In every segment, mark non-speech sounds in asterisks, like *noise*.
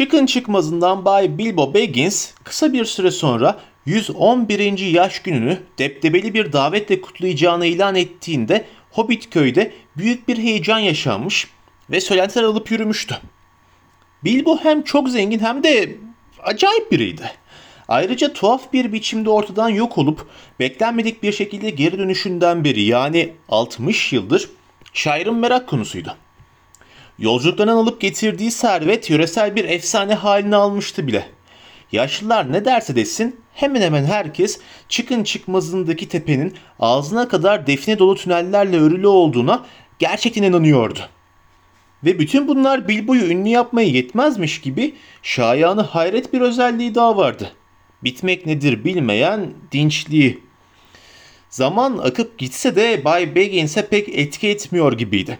Çıkın çıkmazından Bay Bilbo Baggins kısa bir süre sonra 111. yaş gününü deptebeli bir davetle kutlayacağını ilan ettiğinde Hobbit köyde büyük bir heyecan yaşanmış ve söylentiler alıp yürümüştü. Bilbo hem çok zengin hem de acayip biriydi. Ayrıca tuhaf bir biçimde ortadan yok olup beklenmedik bir şekilde geri dönüşünden beri yani 60 yıldır şairin merak konusuydu. Yolculuklarından alıp getirdiği servet yöresel bir efsane halini almıştı bile. Yaşlılar ne derse desin hemen hemen herkes çıkın çıkmazındaki tepenin ağzına kadar define dolu tünellerle örülü olduğuna gerçekten inanıyordu. Ve bütün bunlar Bilbo'yu ünlü yapmaya yetmezmiş gibi şayanı hayret bir özelliği daha vardı. Bitmek nedir bilmeyen dinçliği. Zaman akıp gitse de Bay Baggins'e pek etki etmiyor gibiydi.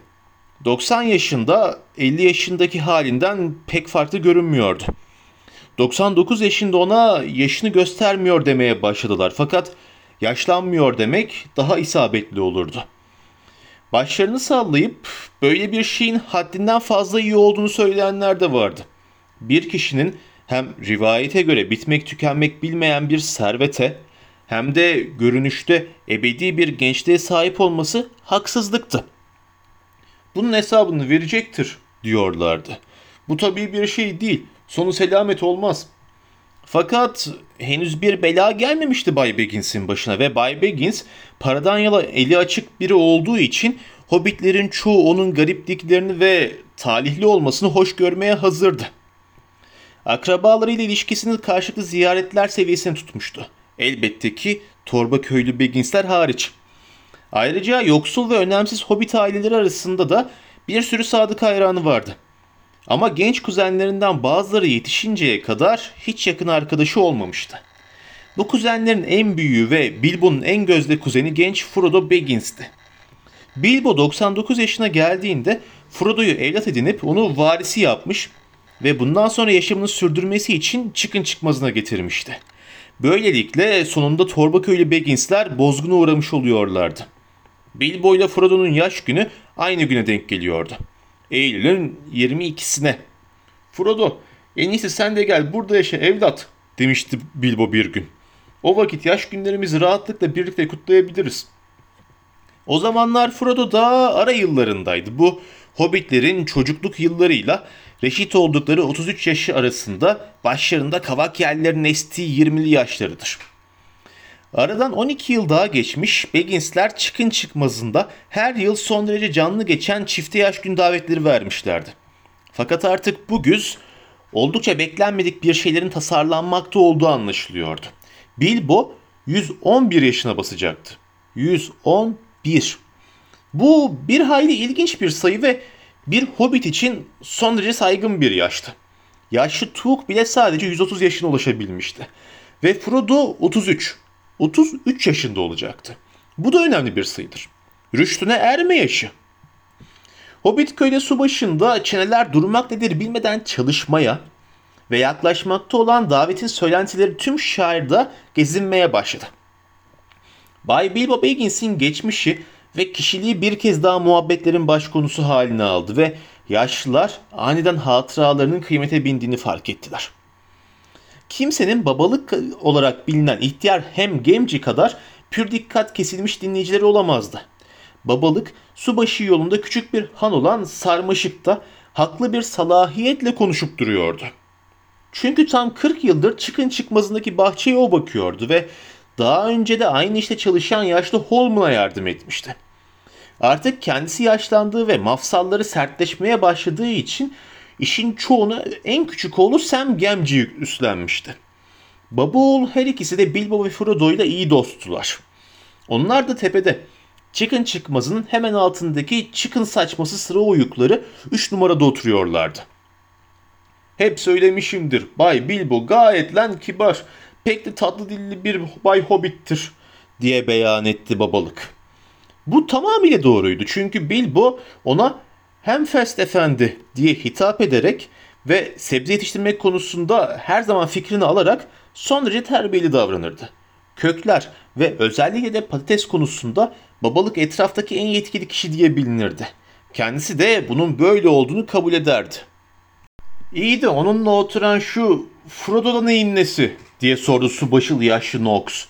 90 yaşında 50 yaşındaki halinden pek farklı görünmüyordu. 99 yaşında ona yaşını göstermiyor demeye başladılar fakat yaşlanmıyor demek daha isabetli olurdu. Başlarını sallayıp böyle bir şeyin haddinden fazla iyi olduğunu söyleyenler de vardı. Bir kişinin hem rivayete göre bitmek tükenmek bilmeyen bir servete hem de görünüşte ebedi bir gençliğe sahip olması haksızlıktı. Bunun hesabını verecektir diyorlardı. Bu tabii bir şey değil. Sonu selamet olmaz. Fakat henüz bir bela gelmemişti Bay Baggins'in başına ve Bay Baggins paradan yala eli açık biri olduğu için hobbitlerin çoğu onun garipliklerini ve talihli olmasını hoş görmeye hazırdı. Akrabalarıyla ilişkisini karşılıklı ziyaretler seviyesine tutmuştu. Elbette ki torba köylü Baggins'ler hariç. Ayrıca yoksul ve önemsiz hobbit aileleri arasında da bir sürü sadık hayranı vardı. Ama genç kuzenlerinden bazıları yetişinceye kadar hiç yakın arkadaşı olmamıştı. Bu kuzenlerin en büyüğü ve Bilbo'nun en gözde kuzeni genç Frodo Baggins'ti. Bilbo 99 yaşına geldiğinde Frodo'yu evlat edinip onu varisi yapmış ve bundan sonra yaşamını sürdürmesi için çıkın çıkmazına getirmişti. Böylelikle sonunda torba köylü Baggins'ler bozguna uğramış oluyorlardı. Bilbo ile Frodo'nun yaş günü aynı güne denk geliyordu. Eylül'ün 22'sine. Frodo en iyisi sen de gel burada yaşa evlat demişti Bilbo bir gün. O vakit yaş günlerimizi rahatlıkla birlikte kutlayabiliriz. O zamanlar Frodo daha ara yıllarındaydı. Bu hobbitlerin çocukluk yıllarıyla reşit oldukları 33 yaşı arasında başlarında kavak yerlerinin estiği 20'li yaşlarıdır. Aradan 12 yıl daha geçmiş, Baggins'ler çıkın çıkmazında her yıl son derece canlı geçen çifte yaş gün davetleri vermişlerdi. Fakat artık bu güz oldukça beklenmedik bir şeylerin tasarlanmakta olduğu anlaşılıyordu. Bilbo 111 yaşına basacaktı. 111. Bu bir hayli ilginç bir sayı ve bir hobbit için son derece saygın bir yaştı. Yaşlı Tuğ bile sadece 130 yaşına ulaşabilmişti. Ve Frodo 33. 33 yaşında olacaktı. Bu da önemli bir sayıdır. Rüştüne erme yaşı. Hobbit köyde su başında çeneler durmak nedir bilmeden çalışmaya ve yaklaşmakta olan davetin söylentileri tüm şairde gezinmeye başladı. Bay Bilbo Baggins'in geçmişi ve kişiliği bir kez daha muhabbetlerin baş konusu haline aldı ve yaşlılar aniden hatıralarının kıymete bindiğini fark ettiler.'' Kimsenin babalık olarak bilinen ihtiyar hem Gemci kadar pür dikkat kesilmiş dinleyicileri olamazdı. Babalık subaşı yolunda küçük bir han olan Sarmaşık'ta haklı bir salahiyetle konuşup duruyordu. Çünkü tam 40 yıldır çıkın çıkmazındaki bahçeye o bakıyordu ve daha önce de aynı işte çalışan yaşlı Holman'a yardım etmişti. Artık kendisi yaşlandığı ve mafsalları sertleşmeye başladığı için İşin çoğunu en küçük oğlu Sam Gamgee üstlenmişti. Baba oğul her ikisi de Bilbo ve Frodo ile iyi dosttular. Onlar da tepede. Çıkın çıkmazının hemen altındaki çıkın saçması sıra oyukları 3 numarada oturuyorlardı. Hep söylemişimdir. Bay Bilbo gayet lan kibar. Pek de tatlı dilli bir Bay Hobbit'tir diye beyan etti babalık. Bu tamamıyla doğruydu. Çünkü Bilbo ona hem Fest Efendi diye hitap ederek ve sebze yetiştirmek konusunda her zaman fikrini alarak son derece terbiyeli davranırdı. Kökler ve özellikle de patates konusunda babalık etraftaki en yetkili kişi diye bilinirdi. Kendisi de bunun böyle olduğunu kabul ederdi. İyi de onunla oturan şu Frodo'da neyin nesi diye sordu subaşılı yaşlı Nox.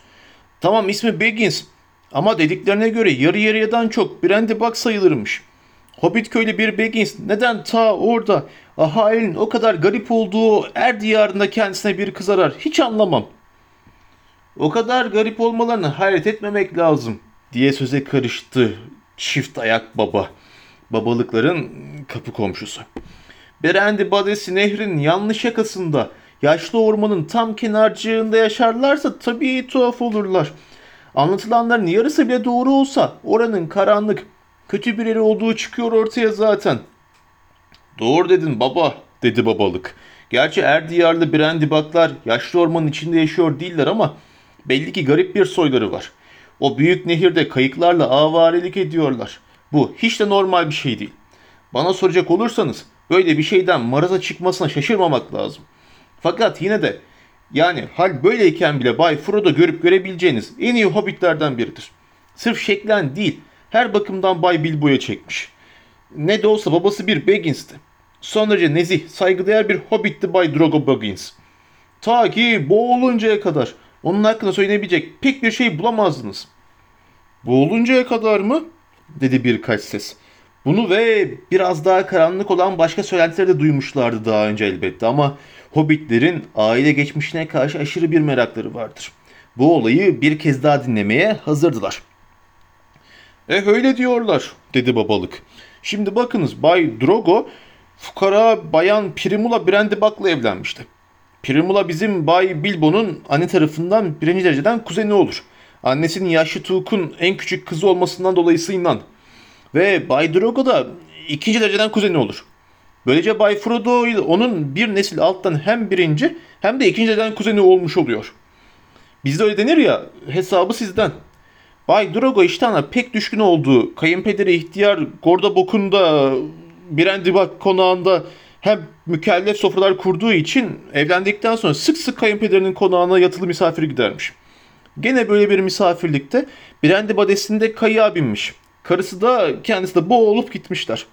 Tamam ismi Baggins ama dediklerine göre yarı yarıyadan çok Brandy Buck sayılırmış. Hobbit köylü bir Baggins neden ta orada ahalinin o kadar garip olduğu er diyarında kendisine bir kız arar hiç anlamam. O kadar garip olmalarını hayret etmemek lazım diye söze karıştı çift ayak baba. Babalıkların kapı komşusu. Berendi Badesi nehrin yanlış yakasında yaşlı ormanın tam kenarcığında yaşarlarsa tabii tuhaf olurlar. Anlatılanların yarısı bile doğru olsa oranın karanlık, kötü bir yeri olduğu çıkıyor ortaya zaten. Doğru dedin baba, dedi babalık. Gerçi er diyarlı yaşlı ormanın içinde yaşıyor değiller ama belli ki garip bir soyları var. O büyük nehirde kayıklarla avarelik ediyorlar. Bu hiç de normal bir şey değil. Bana soracak olursanız böyle bir şeyden maraza çıkmasına şaşırmamak lazım. Fakat yine de yani hal böyleyken bile Bay Frodo görüp görebileceğiniz en iyi hobbitlerden biridir. Sırf şeklen değil, her bakımdan Bay Bilbo'ya çekmiş. Ne de olsa babası bir Baggins'ti. Son derece nezih, saygıdeğer bir hobbitti Bay Drogo Baggins. Ta ki boğuluncaya kadar onun hakkında söylenebilecek pek bir şey bulamazdınız. Boğuluncaya kadar mı? dedi birkaç ses. Bunu ve biraz daha karanlık olan başka söylentileri de duymuşlardı daha önce elbette ama Hobbitlerin aile geçmişine karşı aşırı bir merakları vardır. Bu olayı bir kez daha dinlemeye hazırdılar. E öyle diyorlar dedi babalık. Şimdi bakınız Bay Drogo fukara bayan Primula Brandibak'la evlenmişti. Primula bizim Bay Bilbo'nun anne tarafından birinci dereceden kuzeni olur. Annesinin yaşlı Tuğk'un en küçük kızı olmasından dolayısıyla. Ve Bay Drogo da ikinci dereceden kuzeni olur. Böylece Bay Frodo onun bir nesil alttan hem birinci hem de ikinci dereceden kuzeni olmuş oluyor. Bizde öyle denir ya hesabı sizden. Bay Drogo iştahına pek düşkün olduğu kayınpederi ihtiyar Gordabok'un da Brandibak konağında hem mükellef sofralar kurduğu için evlendikten sonra sık sık kayınpederinin konağına yatılı misafir gidermiş. Gene böyle bir misafirlikte Brandy Badesi'nde kayığa binmiş. Karısı da kendisi de boğulup gitmişler.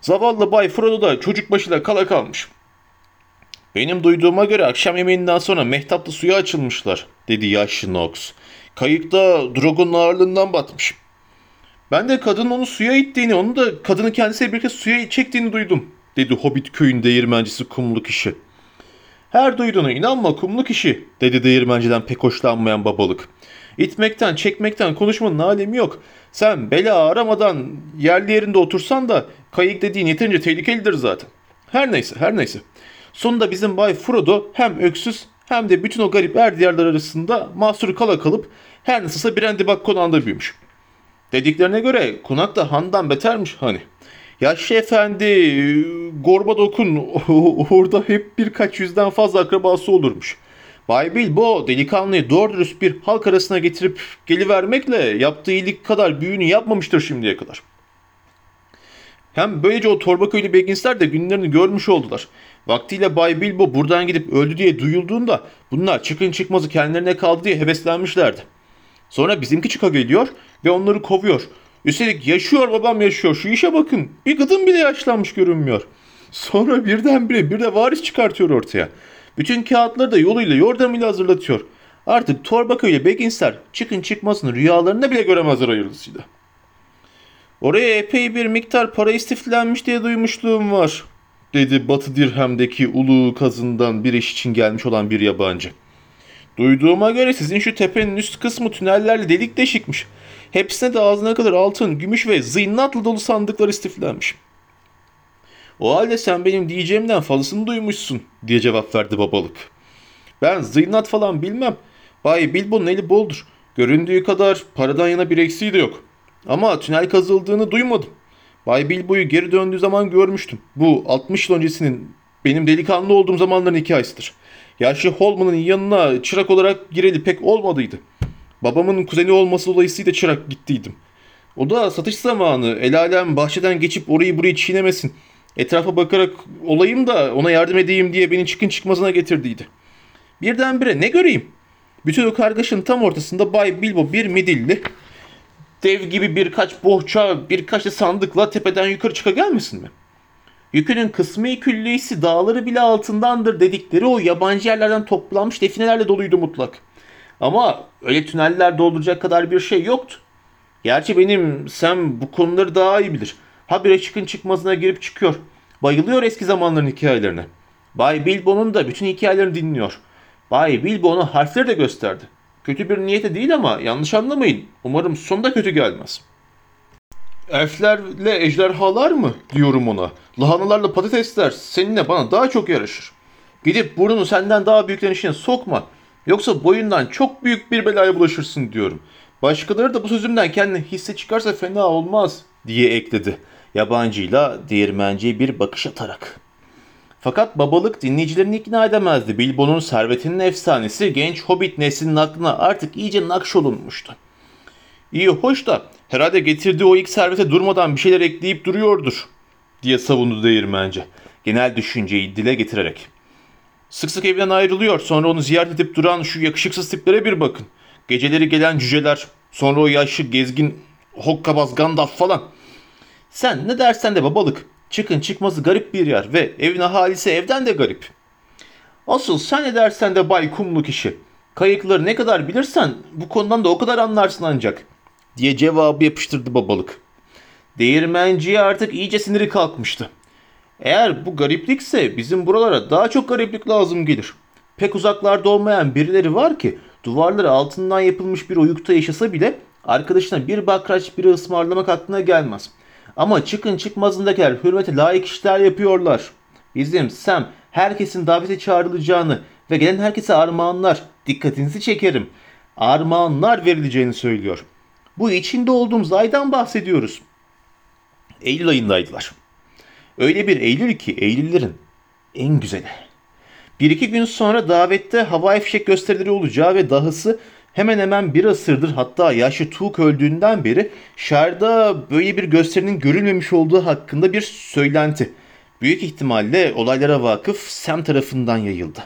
Zavallı Bay Frodo da çocuk başıyla kala kalmış. Benim duyduğuma göre akşam yemeğinden sonra mehtapta suya açılmışlar, dedi yaşlı Nox. Kayıkta Drogo'nun ağırlığından batmış. Ben de kadının onu suya ittiğini, onu da kadını kendisiyle birlikte suya çektiğini duydum, dedi Hobbit köyün değirmencisi kumlu kişi. Her duyduğuna inanma kumlu kişi, dedi değirmenciden pek hoşlanmayan babalık. İtmekten, çekmekten konuşmanın alemi yok. Sen bela aramadan yerli yerinde otursan da kayık dediğin yeterince tehlikelidir zaten. Her neyse, her neyse. Sonunda bizim Bay Frodo hem öksüz hem de bütün o garip er diyarlar arasında mahsur kala kalıp her nasılsa Brandibak konağında büyümüş. Dediklerine göre konak da handan betermiş hani. Yaşlı efendi Gorbadok'un *laughs* orada hep birkaç yüzden fazla akrabası olurmuş. Bay Bilbo delikanlıyı doğru dürüst bir halk arasına getirip gelivermekle yaptığı iyilik kadar büyüğünü yapmamıştır şimdiye kadar. Hem böylece o torba köylü Bagginsler de günlerini görmüş oldular. Vaktiyle Bay Bilbo buradan gidip öldü diye duyulduğunda bunlar çıkın çıkmazı kendilerine kaldı diye heveslenmişlerdi. Sonra bizimki çıka geliyor ve onları kovuyor. Üstelik yaşıyor babam yaşıyor şu işe bakın bir gıdım bile yaşlanmış görünmüyor. Sonra birdenbire bir de varis çıkartıyor ortaya. Bütün kağıtları da yoluyla yordamıyla hazırlatıyor. Artık Torbaköy ile Bagginsler çıkın çıkmasını rüyalarında bile göremezler hayırlısıyla. Oraya epey bir miktar para istiflenmiş diye duymuşluğum var, dedi Batı Dirhem'deki ulu kazından bir iş için gelmiş olan bir yabancı. Duyduğuma göre sizin şu tepenin üst kısmı tünellerle delik deşikmiş. Hepsine de ağzına kadar altın, gümüş ve zıynatla dolu sandıklar istiflenmiş. O halde sen benim diyeceğimden fazlasını duymuşsun diye cevap verdi babalık. Ben zıynat falan bilmem. Bay Bilbo'nun eli boldur. Göründüğü kadar paradan yana bir eksiği de yok. Ama tünel kazıldığını duymadım. Bay Bilbo'yu geri döndüğü zaman görmüştüm. Bu 60 yıl öncesinin benim delikanlı olduğum zamanların hikayesidir. Yaşlı Holman'ın yanına çırak olarak gireli pek olmadıydı. Babamın kuzeni olması dolayısıyla çırak gittiydim. O da satış zamanı. El alem bahçeden geçip orayı burayı çiğnemesin. Etrafa bakarak olayım da ona yardım edeyim diye beni çıkın çıkmazına getirdiydi. Birdenbire ne göreyim? Bütün o kargaşın tam ortasında Bay Bilbo bir midilli, dev gibi birkaç bohça, birkaç da sandıkla tepeden yukarı çıka gelmesin mi? Yükünün kısmı külliyesi dağları bile altındandır dedikleri o yabancı yerlerden toplanmış definelerle doluydu mutlak. Ama öyle tüneller dolduracak kadar bir şey yoktu. Gerçi benim Sam bu konuları daha iyi bilir. Habire çıkın çıkmazına girip çıkıyor. Bayılıyor eski zamanların hikayelerine. Bay Bilbo'nun da bütün hikayelerini dinliyor. Bay Bilbo ona harfleri de gösterdi. Kötü bir niyete değil ama yanlış anlamayın. Umarım sonunda kötü gelmez. Elflerle ejderhalar mı diyorum ona. Lahanalarla patatesler seninle bana daha çok yaraşır. Gidip burnunu senden daha büyüklerin içine sokma. Yoksa boyundan çok büyük bir belaya bulaşırsın diyorum. Başkaları da bu sözümden kendini hisse çıkarsa fena olmaz diye ekledi. Yabancıyla değirmenciye bir bakış atarak. Fakat babalık dinleyicilerini ikna edemezdi. Bilbo'nun servetinin efsanesi genç hobbit neslinin aklına artık iyice nakşolunmuştu. İyi hoş da herhalde getirdiği o ilk servete durmadan bir şeyler ekleyip duruyordur diye savundu değirmenci. Genel düşünceyi dile getirerek. Sık sık evden ayrılıyor sonra onu ziyaret edip duran şu yakışıksız tiplere bir bakın. Geceleri gelen cüceler sonra o yaşlı gezgin hokkabaz Gandalf falan. Sen ne dersen de babalık. Çıkın çıkması garip bir yer ve evin ahalisi evden de garip. Asıl sen ne dersen de bay kumlu kişi. Kayıkları ne kadar bilirsen bu konudan da o kadar anlarsın ancak diye cevabı yapıştırdı babalık. Değirmenciye artık iyice siniri kalkmıştı. Eğer bu gariplikse bizim buralara daha çok gariplik lazım gelir. Pek uzaklarda olmayan birileri var ki duvarları altından yapılmış bir oyukta yaşasa bile arkadaşına bir bakraç biri ısmarlamak aklına gelmez. Ama çıkın çıkmazındakiler hürmete layık işler yapıyorlar. Bizim Sam herkesin davete çağrılacağını ve gelen herkese armağanlar, dikkatinizi çekerim. Armağanlar verileceğini söylüyor. Bu içinde olduğumuz aydan bahsediyoruz. Eylül ayındaydılar. Öyle bir Eylül ki Eylüllerin en güzeli. Bir iki gün sonra davette havai fişek gösterileri olacağı ve dahası hemen hemen bir asırdır hatta yaşlı Tuğ öldüğünden beri şarda böyle bir gösterinin görülmemiş olduğu hakkında bir söylenti. Büyük ihtimalle olaylara vakıf Sam tarafından yayıldı.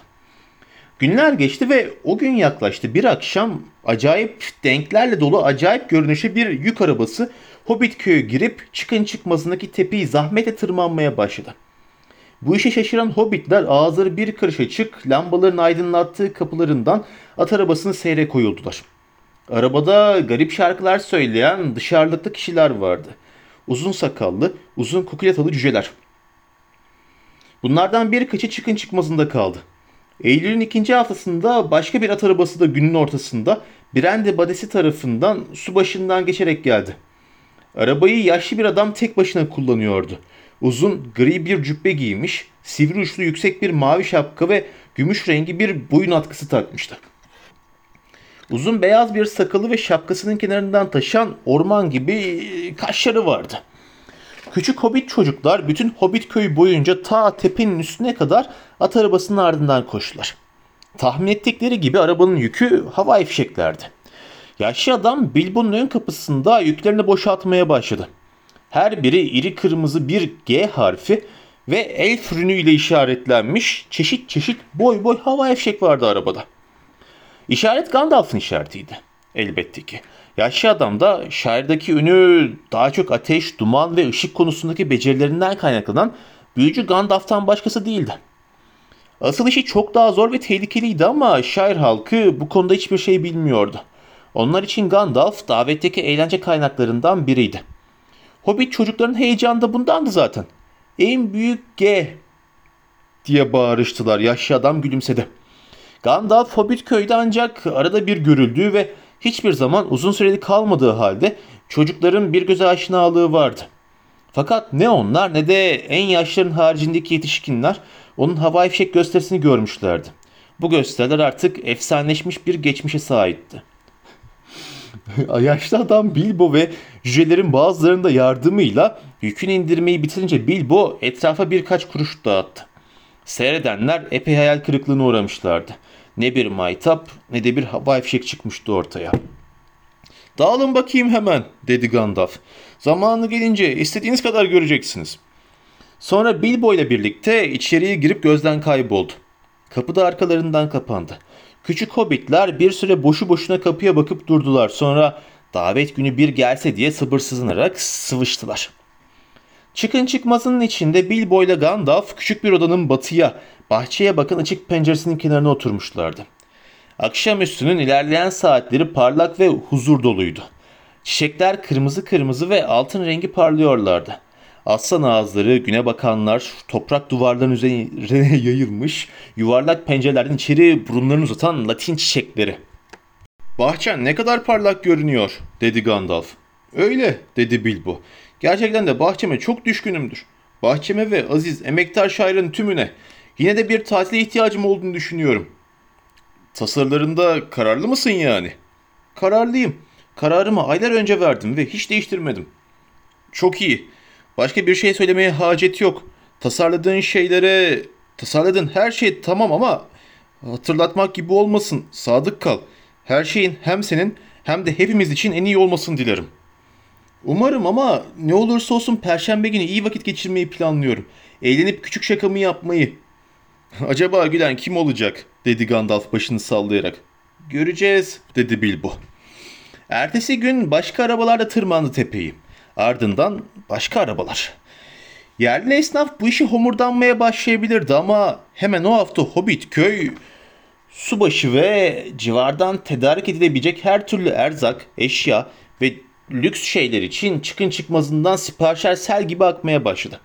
Günler geçti ve o gün yaklaştı. Bir akşam acayip denklerle dolu acayip görünüşe bir yük arabası Hobbit köyü girip çıkın çıkmasındaki tepeyi zahmete tırmanmaya başladı. Bu işe şaşıran hobbitler ağızları bir karış açık lambaların aydınlattığı kapılarından at arabasını seyre koyuldular. Arabada garip şarkılar söyleyen dışarılıklı kişiler vardı. Uzun sakallı, uzun kukulatalı cüceler. Bunlardan birkaçı çıkın çıkmazında kaldı. Eylül'ün ikinci haftasında başka bir at arabası da günün ortasında Brande Badesi tarafından su başından geçerek geldi. Arabayı yaşlı bir adam tek başına kullanıyordu. Uzun gri bir cübbe giymiş, sivri uçlu yüksek bir mavi şapka ve gümüş rengi bir boyun atkısı takmıştı. Uzun beyaz bir sakalı ve şapkasının kenarından taşan orman gibi kaşları vardı. Küçük hobbit çocuklar bütün hobbit köyü boyunca ta tepenin üstüne kadar at arabasının ardından koştular. Tahmin ettikleri gibi arabanın yükü havai fişeklerdi. Yaşlı adam Bilbo'nun ön kapısında yüklerini boşaltmaya başladı. Her biri iri kırmızı bir G harfi ve elf rünüyle işaretlenmiş çeşit çeşit boy boy havai fişek vardı arabada. İşaret Gandalf'ın işaretiydi. Elbette ki. Yaşlı adam da şairdeki ünü daha çok ateş, duman ve ışık konusundaki becerilerinden kaynaklanan büyücü Gandalf'tan başkası değildi. Asıl işi çok daha zor ve tehlikeliydi ama şair halkı bu konuda hiçbir şey bilmiyordu. Onlar için Gandalf davetteki eğlence kaynaklarından biriydi. Hobbit çocukların heyecanı da bundandı zaten. En büyük G diye bağırıştılar. Yaşlı adam gülümsedi. Gandalf Hobbit köyde ancak arada bir görüldüğü ve hiçbir zaman uzun süreli kalmadığı halde çocukların bir göze aşinalığı vardı. Fakat ne onlar ne de en yaşların haricindeki yetişkinler onun havai fişek gösterisini görmüşlerdi. Bu gösteriler artık efsaneleşmiş bir geçmişe sahipti. *laughs* Yaşlı adam Bilbo ve cücelerin bazılarının da yardımıyla yükün indirmeyi bitirince Bilbo etrafa birkaç kuruş dağıttı. Seyredenler epey hayal kırıklığına uğramışlardı. Ne bir maytap ne de bir havai fişek çıkmıştı ortaya. Dağılın bakayım hemen dedi Gandalf. Zamanı gelince istediğiniz kadar göreceksiniz. Sonra Bilbo ile birlikte içeriye girip gözden kayboldu. Kapı da arkalarından kapandı. Küçük hobbitler bir süre boşu boşuna kapıya bakıp durdular. Sonra davet günü bir gelse diye sabırsızlanarak sıvıştılar. Çıkın çıkmazının içinde Bilbo ile Gandalf küçük bir odanın batıya, bahçeye bakın açık penceresinin kenarına oturmuşlardı. Akşamüstünün ilerleyen saatleri parlak ve huzur doluydu. Çiçekler kırmızı kırmızı ve altın rengi parlıyorlardı. Aslan ağızları, güne bakanlar, toprak duvarların üzerine *laughs* yayılmış, yuvarlak pencerelerden içeri burunlarını uzatan latin çiçekleri. Bahçen ne kadar parlak görünüyor, dedi Gandalf. Öyle, dedi Bilbo. Gerçekten de bahçeme çok düşkünümdür. Bahçeme ve aziz emektar şairin tümüne. Yine de bir tatile ihtiyacım olduğunu düşünüyorum. Tasarılarında kararlı mısın yani? Kararlıyım. Kararımı aylar önce verdim ve hiç değiştirmedim. Çok iyi. Başka bir şey söylemeye hacet yok. Tasarladığın şeylere, tasarladığın her şey tamam ama hatırlatmak gibi olmasın. Sadık kal. Her şeyin hem senin hem de hepimiz için en iyi olmasını dilerim. Umarım ama ne olursa olsun perşembe günü iyi vakit geçirmeyi planlıyorum. Eğlenip küçük şakamı yapmayı. *laughs* Acaba gülen kim olacak? dedi Gandalf başını sallayarak. Göreceğiz dedi Bilbo. Ertesi gün başka arabalarla tırmandı tepeyi. Ardından başka arabalar. Yerli esnaf bu işi homurdanmaya başlayabilirdi ama hemen o hafta Hobbit köy subaşı ve civardan tedarik edilebilecek her türlü erzak, eşya ve lüks şeyler için çıkın çıkmazından siparişler sel gibi akmaya başladı.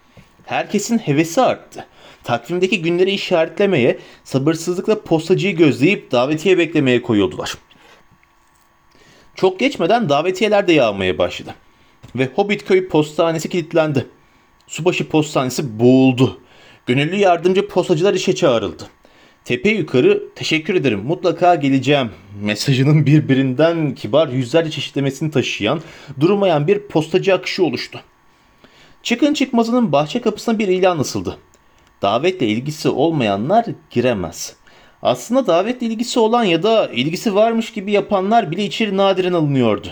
Herkesin hevesi arttı. Takvimdeki günleri işaretlemeye, sabırsızlıkla postacıyı gözleyip davetiye beklemeye koyuldular. Çok geçmeden davetiyeler de yağmaya başladı. Ve Hobbit köyü postanesi kilitlendi. Subaşı postanesi boğuldu. Gönüllü yardımcı postacılar işe çağrıldı. Tepe yukarı teşekkür ederim mutlaka geleceğim mesajının birbirinden kibar yüzlerce çeşitlemesini taşıyan durmayan bir postacı akışı oluştu. Çıkın çıkmazının bahçe kapısına bir ilan asıldı. Davetle ilgisi olmayanlar giremez. Aslında davetle ilgisi olan ya da ilgisi varmış gibi yapanlar bile içeri nadiren alınıyordu.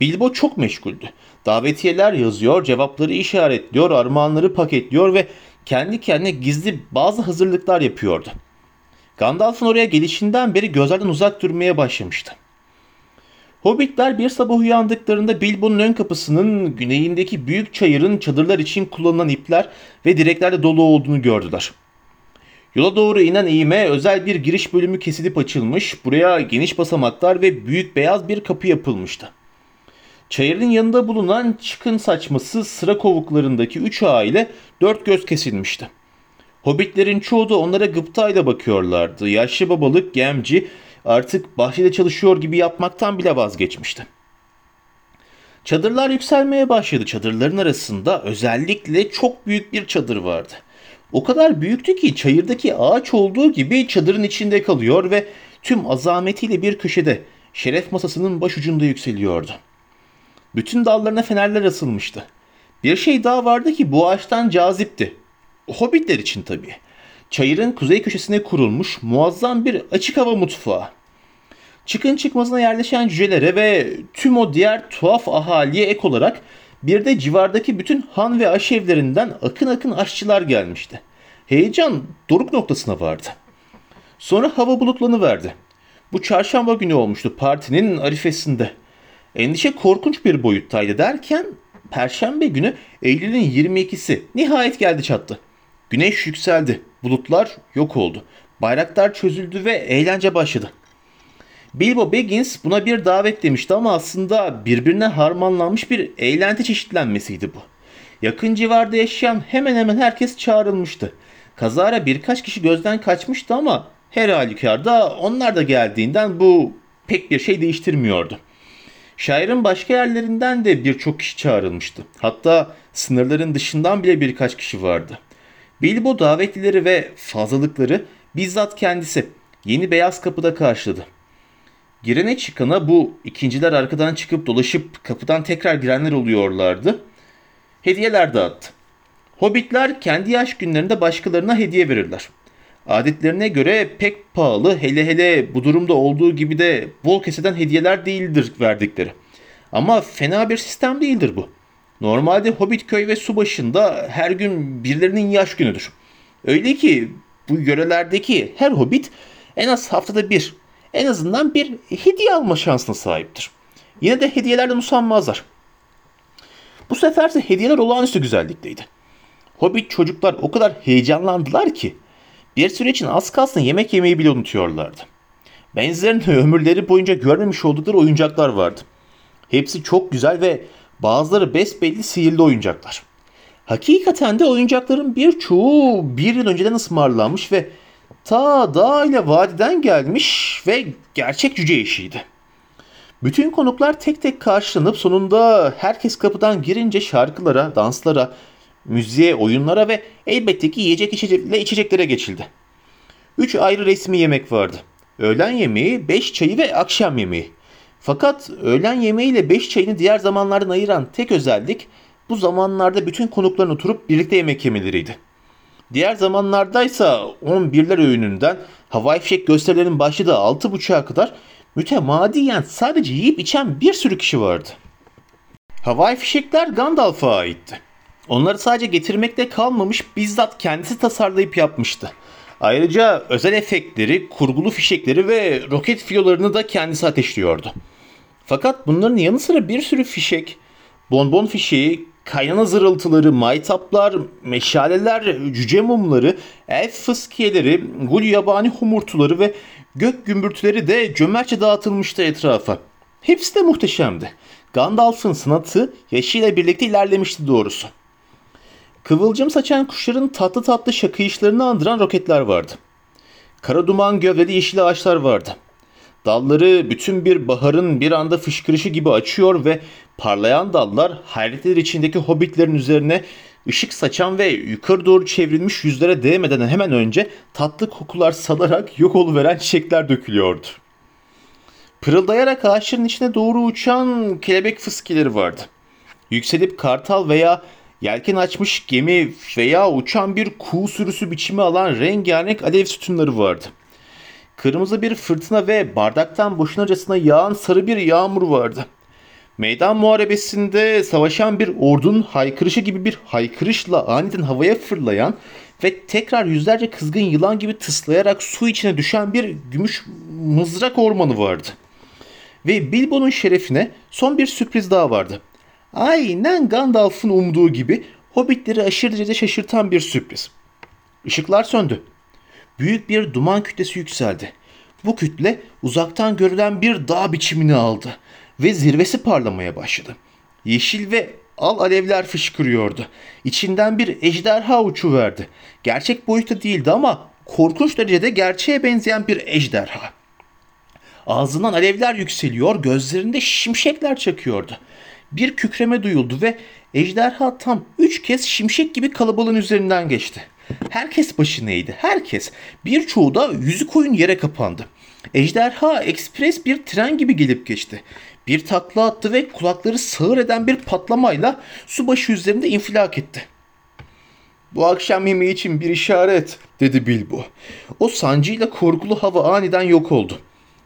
Bilbo çok meşguldü. Davetiyeler yazıyor, cevapları işaretliyor, armağanları paketliyor ve kendi kendine gizli bazı hazırlıklar yapıyordu. Gandalf'ın oraya gelişinden beri gözlerden uzak durmaya başlamıştı. Hobbitler bir sabah uyandıklarında Bilbo'nun ön kapısının güneyindeki büyük çayırın çadırlar için kullanılan ipler ve direklerle dolu olduğunu gördüler. Yola doğru inen eğime özel bir giriş bölümü kesilip açılmış, buraya geniş basamaklar ve büyük beyaz bir kapı yapılmıştı. Çayırın yanında bulunan çıkın saçması sıra kovuklarındaki üç aile dört göz kesilmişti. Hobbitlerin çoğu da onlara gıptayla bakıyorlardı. Yaşlı babalık gemci artık bahçede çalışıyor gibi yapmaktan bile vazgeçmişti. Çadırlar yükselmeye başladı. Çadırların arasında özellikle çok büyük bir çadır vardı. O kadar büyüktü ki çayırdaki ağaç olduğu gibi çadırın içinde kalıyor ve tüm azametiyle bir köşede şeref masasının başucunda yükseliyordu. Bütün dallarına fenerler asılmıştı. Bir şey daha vardı ki bu ağaçtan cazipti. Hobbitler için tabii. Çayırın kuzey köşesine kurulmuş muazzam bir açık hava mutfağı. Çıkın çıkmazına yerleşen cücelere ve tüm o diğer tuhaf ahaliye ek olarak bir de civardaki bütün han ve aşevlerinden akın akın aşçılar gelmişti. Heyecan doruk noktasına vardı. Sonra hava bulutlanıverdi. Bu çarşamba günü olmuştu partinin arifesinde. Endişe korkunç bir boyuttaydı derken Perşembe günü Eylül'ün 22'si nihayet geldi çattı. Güneş yükseldi. Bulutlar yok oldu. Bayraklar çözüldü ve eğlence başladı. Bilbo Baggins buna bir davet demişti ama aslında birbirine harmanlanmış bir eğlenti çeşitlenmesiydi bu. Yakın civarda yaşayan hemen hemen herkes çağrılmıştı. Kazara birkaç kişi gözden kaçmıştı ama her halükarda onlar da geldiğinden bu pek bir şey değiştirmiyordu. Şairin başka yerlerinden de birçok kişi çağrılmıştı. Hatta sınırların dışından bile birkaç kişi vardı. Bilbo davetlileri ve fazlalıkları bizzat kendisi yeni beyaz kapıda karşıladı. Girene çıkana bu ikinciler arkadan çıkıp dolaşıp kapıdan tekrar girenler oluyorlardı. Hediyeler dağıttı. Hobbitler kendi yaş günlerinde başkalarına hediye verirler. Adetlerine göre pek pahalı hele hele bu durumda olduğu gibi de bol keseden hediyeler değildir verdikleri. Ama fena bir sistem değildir bu. Normalde Hobbit köy ve su başında her gün birilerinin yaş günüdür. Öyle ki bu yörelerdeki her hobbit en az haftada bir, en azından bir hediye alma şansına sahiptir. Yine de hediyelerden usanmazlar. Bu seferse hediyeler olağanüstü güzellikteydi. Hobbit çocuklar o kadar heyecanlandılar ki bir süre için az kalsın yemek yemeyi bile unutuyorlardı. Benzerini *laughs* ömürleri boyunca görmemiş oldukları oyuncaklar vardı. Hepsi çok güzel ve bazıları besbelli sihirli oyuncaklar. Hakikaten de oyuncakların birçoğu bir yıl önceden ısmarlanmış ve ta dağ ile vadiden gelmiş ve gerçek cüce işiydi. Bütün konuklar tek tek karşılanıp sonunda herkes kapıdan girince şarkılara, danslara, müziğe, oyunlara ve elbette ki yiyecek içecekle içeceklere geçildi. Üç ayrı resmi yemek vardı. Öğlen yemeği, beş çayı ve akşam yemeği. Fakat öğlen yemeği ile beş çayını diğer zamanlardan ayıran tek özellik bu zamanlarda bütün konukların oturup birlikte yemek yemeleriydi. Diğer zamanlardaysa 11'ler öğününden havai fişek gösterilerinin başladığı 6.30'a kadar mütemadiyen sadece yiyip içen bir sürü kişi vardı. Havai fişekler Gandalf'a aitti. Onları sadece getirmekle kalmamış bizzat kendisi tasarlayıp yapmıştı. Ayrıca özel efektleri, kurgulu fişekleri ve roket fiyolarını da kendisi ateşliyordu. Fakat bunların yanı sıra bir sürü fişek, bonbon fişeği, kaynana zırıltıları, maytaplar, meşaleler, cüce mumları, elf fıskiyeleri, gul yabani humurtuları ve gök gümbürtüleri de cömertçe dağıtılmıştı etrafa. Hepsi de muhteşemdi. Gandalf'ın sanatı yaşıyla birlikte ilerlemişti doğrusu. Kıvılcım saçan kuşların tatlı tatlı şakıyışlarını andıran roketler vardı. Kara duman gövdeli yeşil ağaçlar vardı. Dalları bütün bir baharın bir anda fışkırışı gibi açıyor ve parlayan dallar hayretler içindeki hobbitlerin üzerine ışık saçan ve yukarı doğru çevrilmiş yüzlere değmeden hemen önce tatlı kokular salarak yok oluveren çiçekler dökülüyordu. Pırıldayarak ağaçların içine doğru uçan kelebek fıskileri vardı. Yükselip kartal veya yelken açmış gemi veya uçan bir kuğu sürüsü biçimi alan rengarenk alev sütunları vardı. Kırmızı bir fırtına ve bardaktan boşunacasına yağan sarı bir yağmur vardı. Meydan muharebesinde savaşan bir ordunun haykırışı gibi bir haykırışla aniden havaya fırlayan ve tekrar yüzlerce kızgın yılan gibi tıslayarak su içine düşen bir gümüş mızrak ormanı vardı. Ve Bilbo'nun şerefine son bir sürpriz daha vardı. Aynen Gandalf'ın umduğu gibi hobbitleri aşırı derecede şaşırtan bir sürpriz. Işıklar söndü. Büyük bir duman kütlesi yükseldi. Bu kütle uzaktan görülen bir dağ biçimini aldı ve zirvesi parlamaya başladı. Yeşil ve al alevler fışkırıyordu. İçinden bir ejderha uçuverdi. Gerçek boyutta değildi ama korkunç derecede gerçeğe benzeyen bir ejderha. Ağzından alevler yükseliyor, gözlerinde şimşekler çakıyordu bir kükreme duyuldu ve ejderha tam üç kez şimşek gibi kalabalığın üzerinden geçti. Herkes başını eğdi. Herkes. Birçoğu da yüzü koyun yere kapandı. Ejderha ekspres bir tren gibi gelip geçti. Bir takla attı ve kulakları sağır eden bir patlamayla subaşı üzerinde infilak etti. Bu akşam yemeği için bir işaret dedi Bilbo. O sancıyla korkulu hava aniden yok oldu.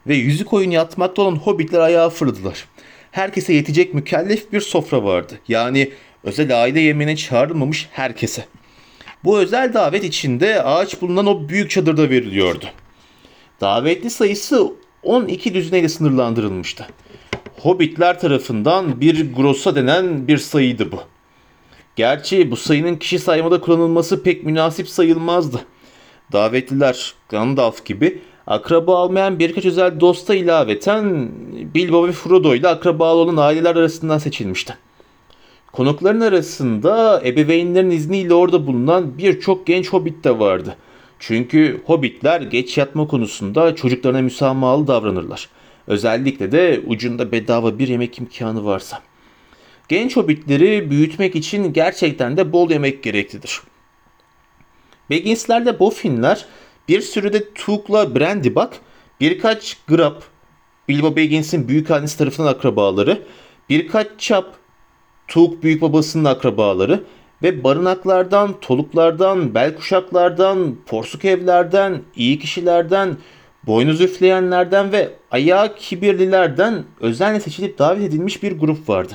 Ve yüzü koyun yatmakta olan hobbitler ayağa fırladılar herkese yetecek mükellef bir sofra vardı. Yani özel aile yemeğine çağrılmamış herkese. Bu özel davet içinde ağaç bulunan o büyük çadırda veriliyordu. Davetli sayısı 12 düzineyle sınırlandırılmıştı. Hobbitler tarafından bir grossa denen bir sayıydı bu. Gerçi bu sayının kişi saymada kullanılması pek münasip sayılmazdı. Davetliler Gandalf gibi akraba almayan birkaç özel dosta ilaveten Bilbo ve Frodo ile akrabalı olan aileler arasından seçilmişti. Konukların arasında ebeveynlerin izniyle orada bulunan birçok genç hobbit de vardı. Çünkü hobbitler geç yatma konusunda çocuklarına müsamahalı davranırlar. Özellikle de ucunda bedava bir yemek imkanı varsa. Genç hobbitleri büyütmek için gerçekten de bol yemek gereklidir. Baggins'ler de Boffin'ler bir sürü de Tuk'la Brandybuck, birkaç Grab, Bilbo Baggins'in büyük annesi tarafından akrabaları, birkaç çap Tuk büyük babasının akrabaları. Ve barınaklardan, toluklardan, bel kuşaklardan, porsuk evlerden, iyi kişilerden, boynuz üfleyenlerden ve ayağı kibirlilerden özenle seçilip davet edilmiş bir grup vardı.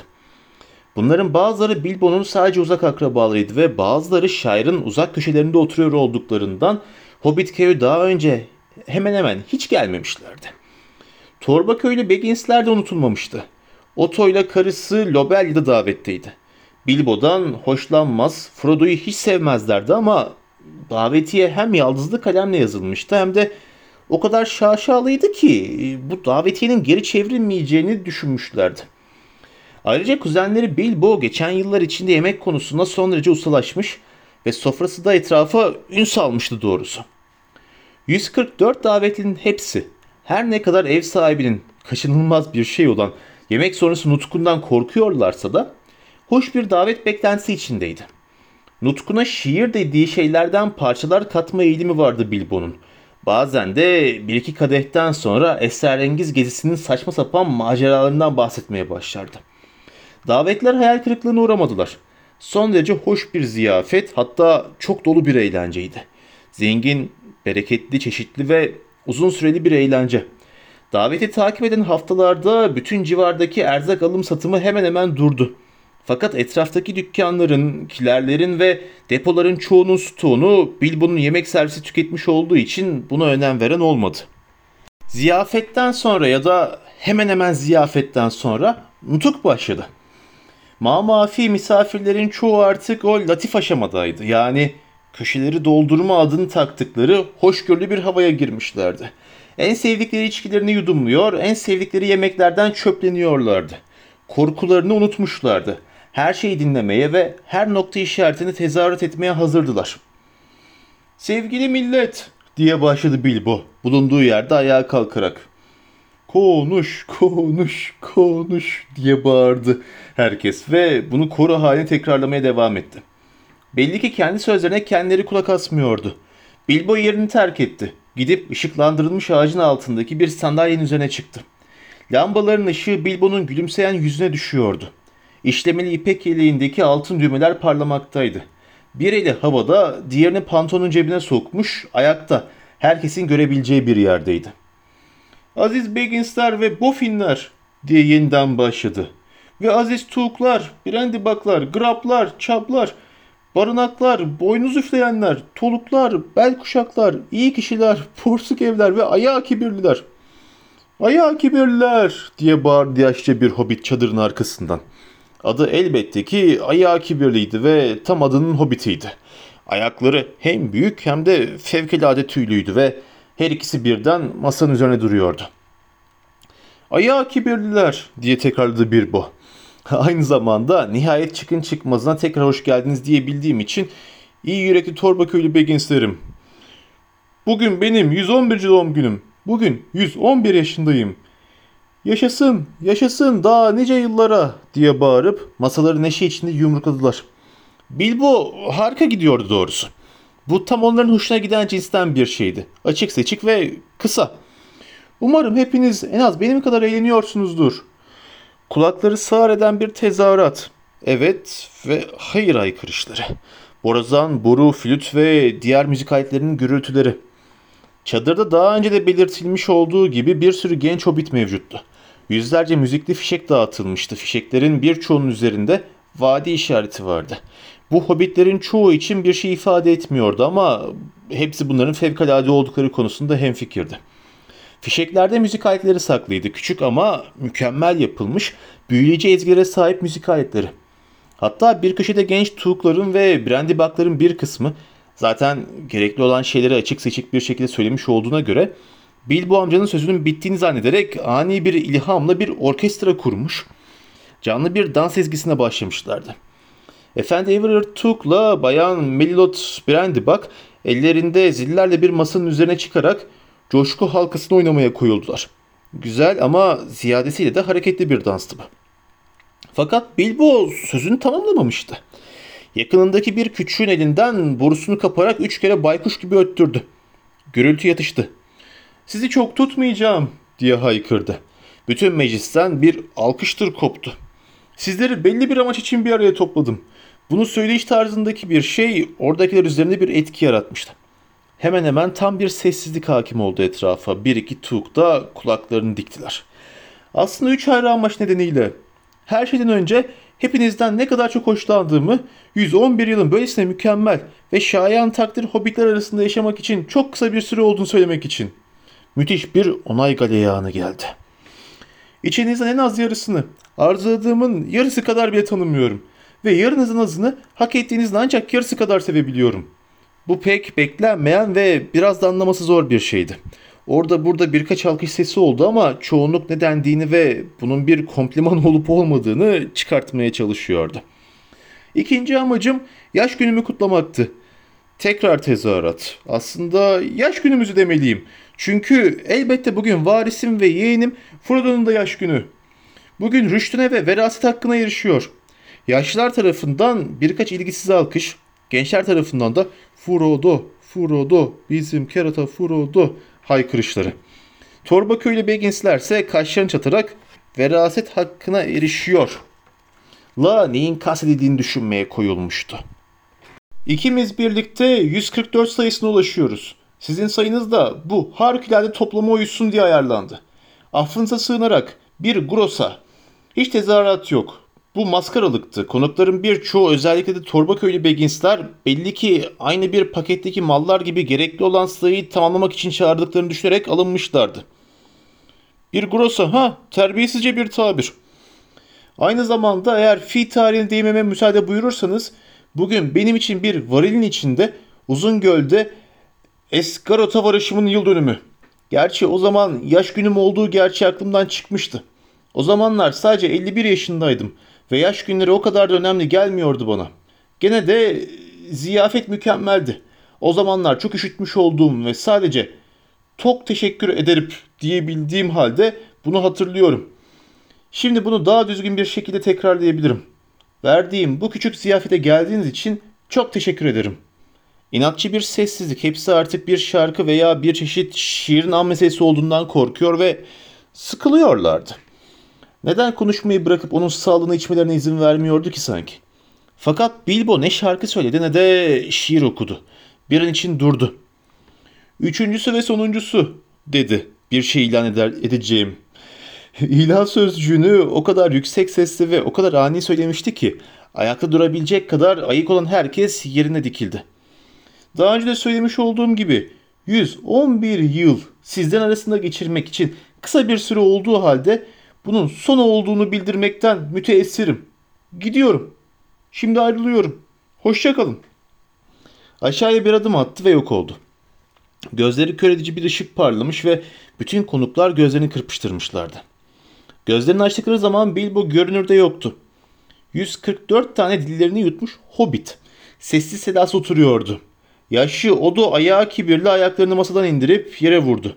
Bunların bazıları Bilbo'nun sadece uzak akrabalarıydı ve bazıları şairin uzak köşelerinde oturuyor olduklarından Hobbit köyü daha önce hemen hemen hiç gelmemişlerdi. Torba köylü Baggins'ler de unutulmamıştı. Otto ile karısı Lobelia da davetteydi. Bilbo'dan hoşlanmaz, Frodo'yu hiç sevmezlerdi ama davetiye hem yaldızlı kalemle yazılmıştı hem de o kadar şaşalıydı ki bu davetiyenin geri çevrilmeyeceğini düşünmüşlerdi. Ayrıca kuzenleri Bilbo geçen yıllar içinde yemek konusunda son derece ustalaşmış ve sofrası da etrafa ün salmıştı doğrusu. 144 davetlinin hepsi her ne kadar ev sahibinin kaçınılmaz bir şey olan yemek sonrası nutkundan korkuyorlarsa da hoş bir davet beklentisi içindeydi. Nutkuna şiir dediği şeylerden parçalar katma eğilimi vardı Bilbo'nun. Bazen de bir iki kadehten sonra esrarengiz gezisinin saçma sapan maceralarından bahsetmeye başlardı. Davetler hayal kırıklığına uğramadılar. Son derece hoş bir ziyafet hatta çok dolu bir eğlenceydi. Zengin, bereketli, çeşitli ve uzun süreli bir eğlence. Daveti takip eden haftalarda bütün civardaki erzak alım satımı hemen hemen durdu. Fakat etraftaki dükkanların, kilerlerin ve depoların çoğunun stoğunu Bilbo'nun yemek servisi tüketmiş olduğu için buna önem veren olmadı. Ziyafetten sonra ya da hemen hemen ziyafetten sonra nutuk başladı. Mamafi misafirlerin çoğu artık o latif aşamadaydı. Yani köşeleri doldurma adını taktıkları hoşgörülü bir havaya girmişlerdi. En sevdikleri içkilerini yudumluyor, en sevdikleri yemeklerden çöpleniyorlardı. Korkularını unutmuşlardı. Her şeyi dinlemeye ve her nokta işaretini tezahürat etmeye hazırdılar. Sevgili millet diye başladı Bilbo bulunduğu yerde ayağa kalkarak. Konuş, konuş, konuş diye bağırdı herkes ve bunu koru haline tekrarlamaya devam etti. Belli ki kendi sözlerine kendileri kulak asmıyordu. Bilbo yerini terk etti. Gidip ışıklandırılmış ağacın altındaki bir sandalyenin üzerine çıktı. Lambaların ışığı Bilbo'nun gülümseyen yüzüne düşüyordu. İşlemeli ipek yeleğindeki altın düğmeler parlamaktaydı. Bir eli havada, diğerini pantolonun cebine sokmuş, ayakta, herkesin görebileceği bir yerdeydi. Aziz Begginsler ve Boffinler diye yeniden başladı. Ve aziz Tuğuklar, Brandibaklar, Graplar, Çaplar, barınaklar, boynuz üfleyenler, toluklar, bel kuşaklar, iyi kişiler, porsuk evler ve ayağı kibirliler. Ayağı kibirliler diye bağırdı yaşça bir hobbit çadırın arkasından. Adı elbette ki ayağı kibirliydi ve tam adının hobbitiydi. Ayakları hem büyük hem de fevkalade tüylüydü ve her ikisi birden masanın üzerine duruyordu. Ayağı kibirliler diye tekrarladı Bilbo. *laughs* Aynı zamanda nihayet çıkın çıkmazına tekrar hoş geldiniz diye bildiğim için iyi yürekli torba köylü Beggins'lerim. Bugün benim 111. doğum günüm. Bugün 111 yaşındayım. Yaşasın, yaşasın daha nice yıllara diye bağırıp masaları neşe içinde yumrukladılar. Bilbo harika gidiyordu doğrusu. Bu tam onların hoşuna giden cinsten bir şeydi. Açık seçik ve kısa. Umarım hepiniz en az benim kadar eğleniyorsunuzdur. Kulakları sağır eden bir tezahürat. Evet ve hayır aykırışları. Borazan, boru, flüt ve diğer müzik aletlerinin gürültüleri. Çadırda daha önce de belirtilmiş olduğu gibi bir sürü genç hobbit mevcuttu. Yüzlerce müzikli fişek dağıtılmıştı. Fişeklerin birçoğunun üzerinde vadi işareti vardı. Bu hobbitlerin çoğu için bir şey ifade etmiyordu ama hepsi bunların fevkalade oldukları konusunda hemfikirdi. Fişeklerde müzik aletleri saklıydı. Küçük ama mükemmel yapılmış, büyüleyici ezgilere sahip müzik aletleri. Hatta bir köşede genç tuğukların ve brandibakların bir kısmı zaten gerekli olan şeyleri açık seçik bir şekilde söylemiş olduğuna göre Bilbo amcanın sözünün bittiğini zannederek ani bir ilhamla bir orkestra kurmuş. Canlı bir dans ezgisine başlamışlardı. Efendi Everard Took'la Bayan Melilot Brandybak ellerinde zillerle bir masanın üzerine çıkarak coşku halkasını oynamaya koyuldular. Güzel ama ziyadesiyle de hareketli bir danstı bu. Fakat Bilbo sözünü tamamlamamıştı. Yakınındaki bir küçüğün elinden borusunu kaparak üç kere baykuş gibi öttürdü. Gürültü yatıştı. Sizi çok tutmayacağım diye haykırdı. Bütün meclisten bir alkıştır koptu. Sizleri belli bir amaç için bir araya topladım. Bunu söyleyiş tarzındaki bir şey oradakiler üzerinde bir etki yaratmıştı. Hemen hemen tam bir sessizlik hakim oldu etrafa. Bir iki tuğuk da kulaklarını diktiler. Aslında üç ayrı amaç nedeniyle. Her şeyden önce hepinizden ne kadar çok hoşlandığımı, 111 yılın böylesine mükemmel ve şayan takdir hobbitler arasında yaşamak için çok kısa bir süre olduğunu söylemek için. Müthiş bir onay galeyanı geldi. İçinizden en az yarısını, arzuladığımın yarısı kadar bile tanımıyorum. Ve yarınızın azını hak ettiğinizin ancak yarısı kadar sevebiliyorum. Bu pek beklenmeyen ve biraz da anlaması zor bir şeydi. Orada burada birkaç alkış sesi oldu ama çoğunluk ne dendiğini ve bunun bir kompliman *laughs* olup olmadığını çıkartmaya çalışıyordu. İkinci amacım yaş günümü kutlamaktı. Tekrar tezahürat. Aslında yaş günümüzü demeliyim. Çünkü elbette bugün varisim ve yeğenim Frodo'nun da yaş günü. Bugün rüştüne ve veraset hakkına yarışıyor. Yaşlılar tarafından birkaç ilgisiz alkış, gençler tarafından da Frodo, Frodo, bizim kerata Frodo haykırışları. Torba köylü Baggins'lerse kaşlarını çatarak veraset hakkına erişiyor. La neyin kastedildiğini düşünmeye koyulmuştu. İkimiz birlikte 144 sayısına ulaşıyoruz. Sizin sayınız da bu harikulade toplama uyusun diye ayarlandı. Affınıza sığınarak bir grosa. Hiç tezahürat yok. Bu maskaralıktı. Konukların birçoğu özellikle de Torbaköylü Beginsler belli ki aynı bir paketteki mallar gibi gerekli olan sayıyı tamamlamak için çağırdıklarını düşünerek alınmışlardı. Bir grosa ha terbiyesizce bir tabir. Aynı zamanda eğer fi tarihine değmeme müsaade buyurursanız bugün benim için bir varilin içinde uzun gölde Esgarota varışımın yıl dönümü. Gerçi o zaman yaş günüm olduğu gerçi aklımdan çıkmıştı. O zamanlar sadece 51 yaşındaydım ve yaş günleri o kadar da önemli gelmiyordu bana. Gene de ziyafet mükemmeldi. O zamanlar çok üşütmüş olduğum ve sadece tok teşekkür ederim diyebildiğim halde bunu hatırlıyorum. Şimdi bunu daha düzgün bir şekilde tekrarlayabilirim. Verdiğim bu küçük ziyafete geldiğiniz için çok teşekkür ederim. İnatçı bir sessizlik. Hepsi artık bir şarkı veya bir çeşit şiirin an meselesi olduğundan korkuyor ve sıkılıyorlardı. Neden konuşmayı bırakıp onun sağlığını içmelerine izin vermiyordu ki sanki? Fakat Bilbo ne şarkı söyledi ne de şiir okudu. Bir an için durdu. Üçüncüsü ve sonuncusu dedi bir şey ilan eder, edeceğim. İlan sözcüğünü o kadar yüksek sesle ve o kadar ani söylemişti ki ayakta durabilecek kadar ayık olan herkes yerine dikildi. Daha önce de söylemiş olduğum gibi 111 yıl sizden arasında geçirmek için kısa bir süre olduğu halde bunun son olduğunu bildirmekten müteessirim. Gidiyorum. Şimdi ayrılıyorum. Hoşçakalın. Aşağıya bir adım attı ve yok oldu. Gözleri kör edici bir ışık parlamış ve bütün konuklar gözlerini kırpıştırmışlardı. Gözlerini açtıkları zaman Bilbo görünürde yoktu. 144 tane dillerini yutmuş hobbit. Sessiz sedası oturuyordu. Yaşlı Odo ayağı kibirli ayaklarını masadan indirip yere vurdu.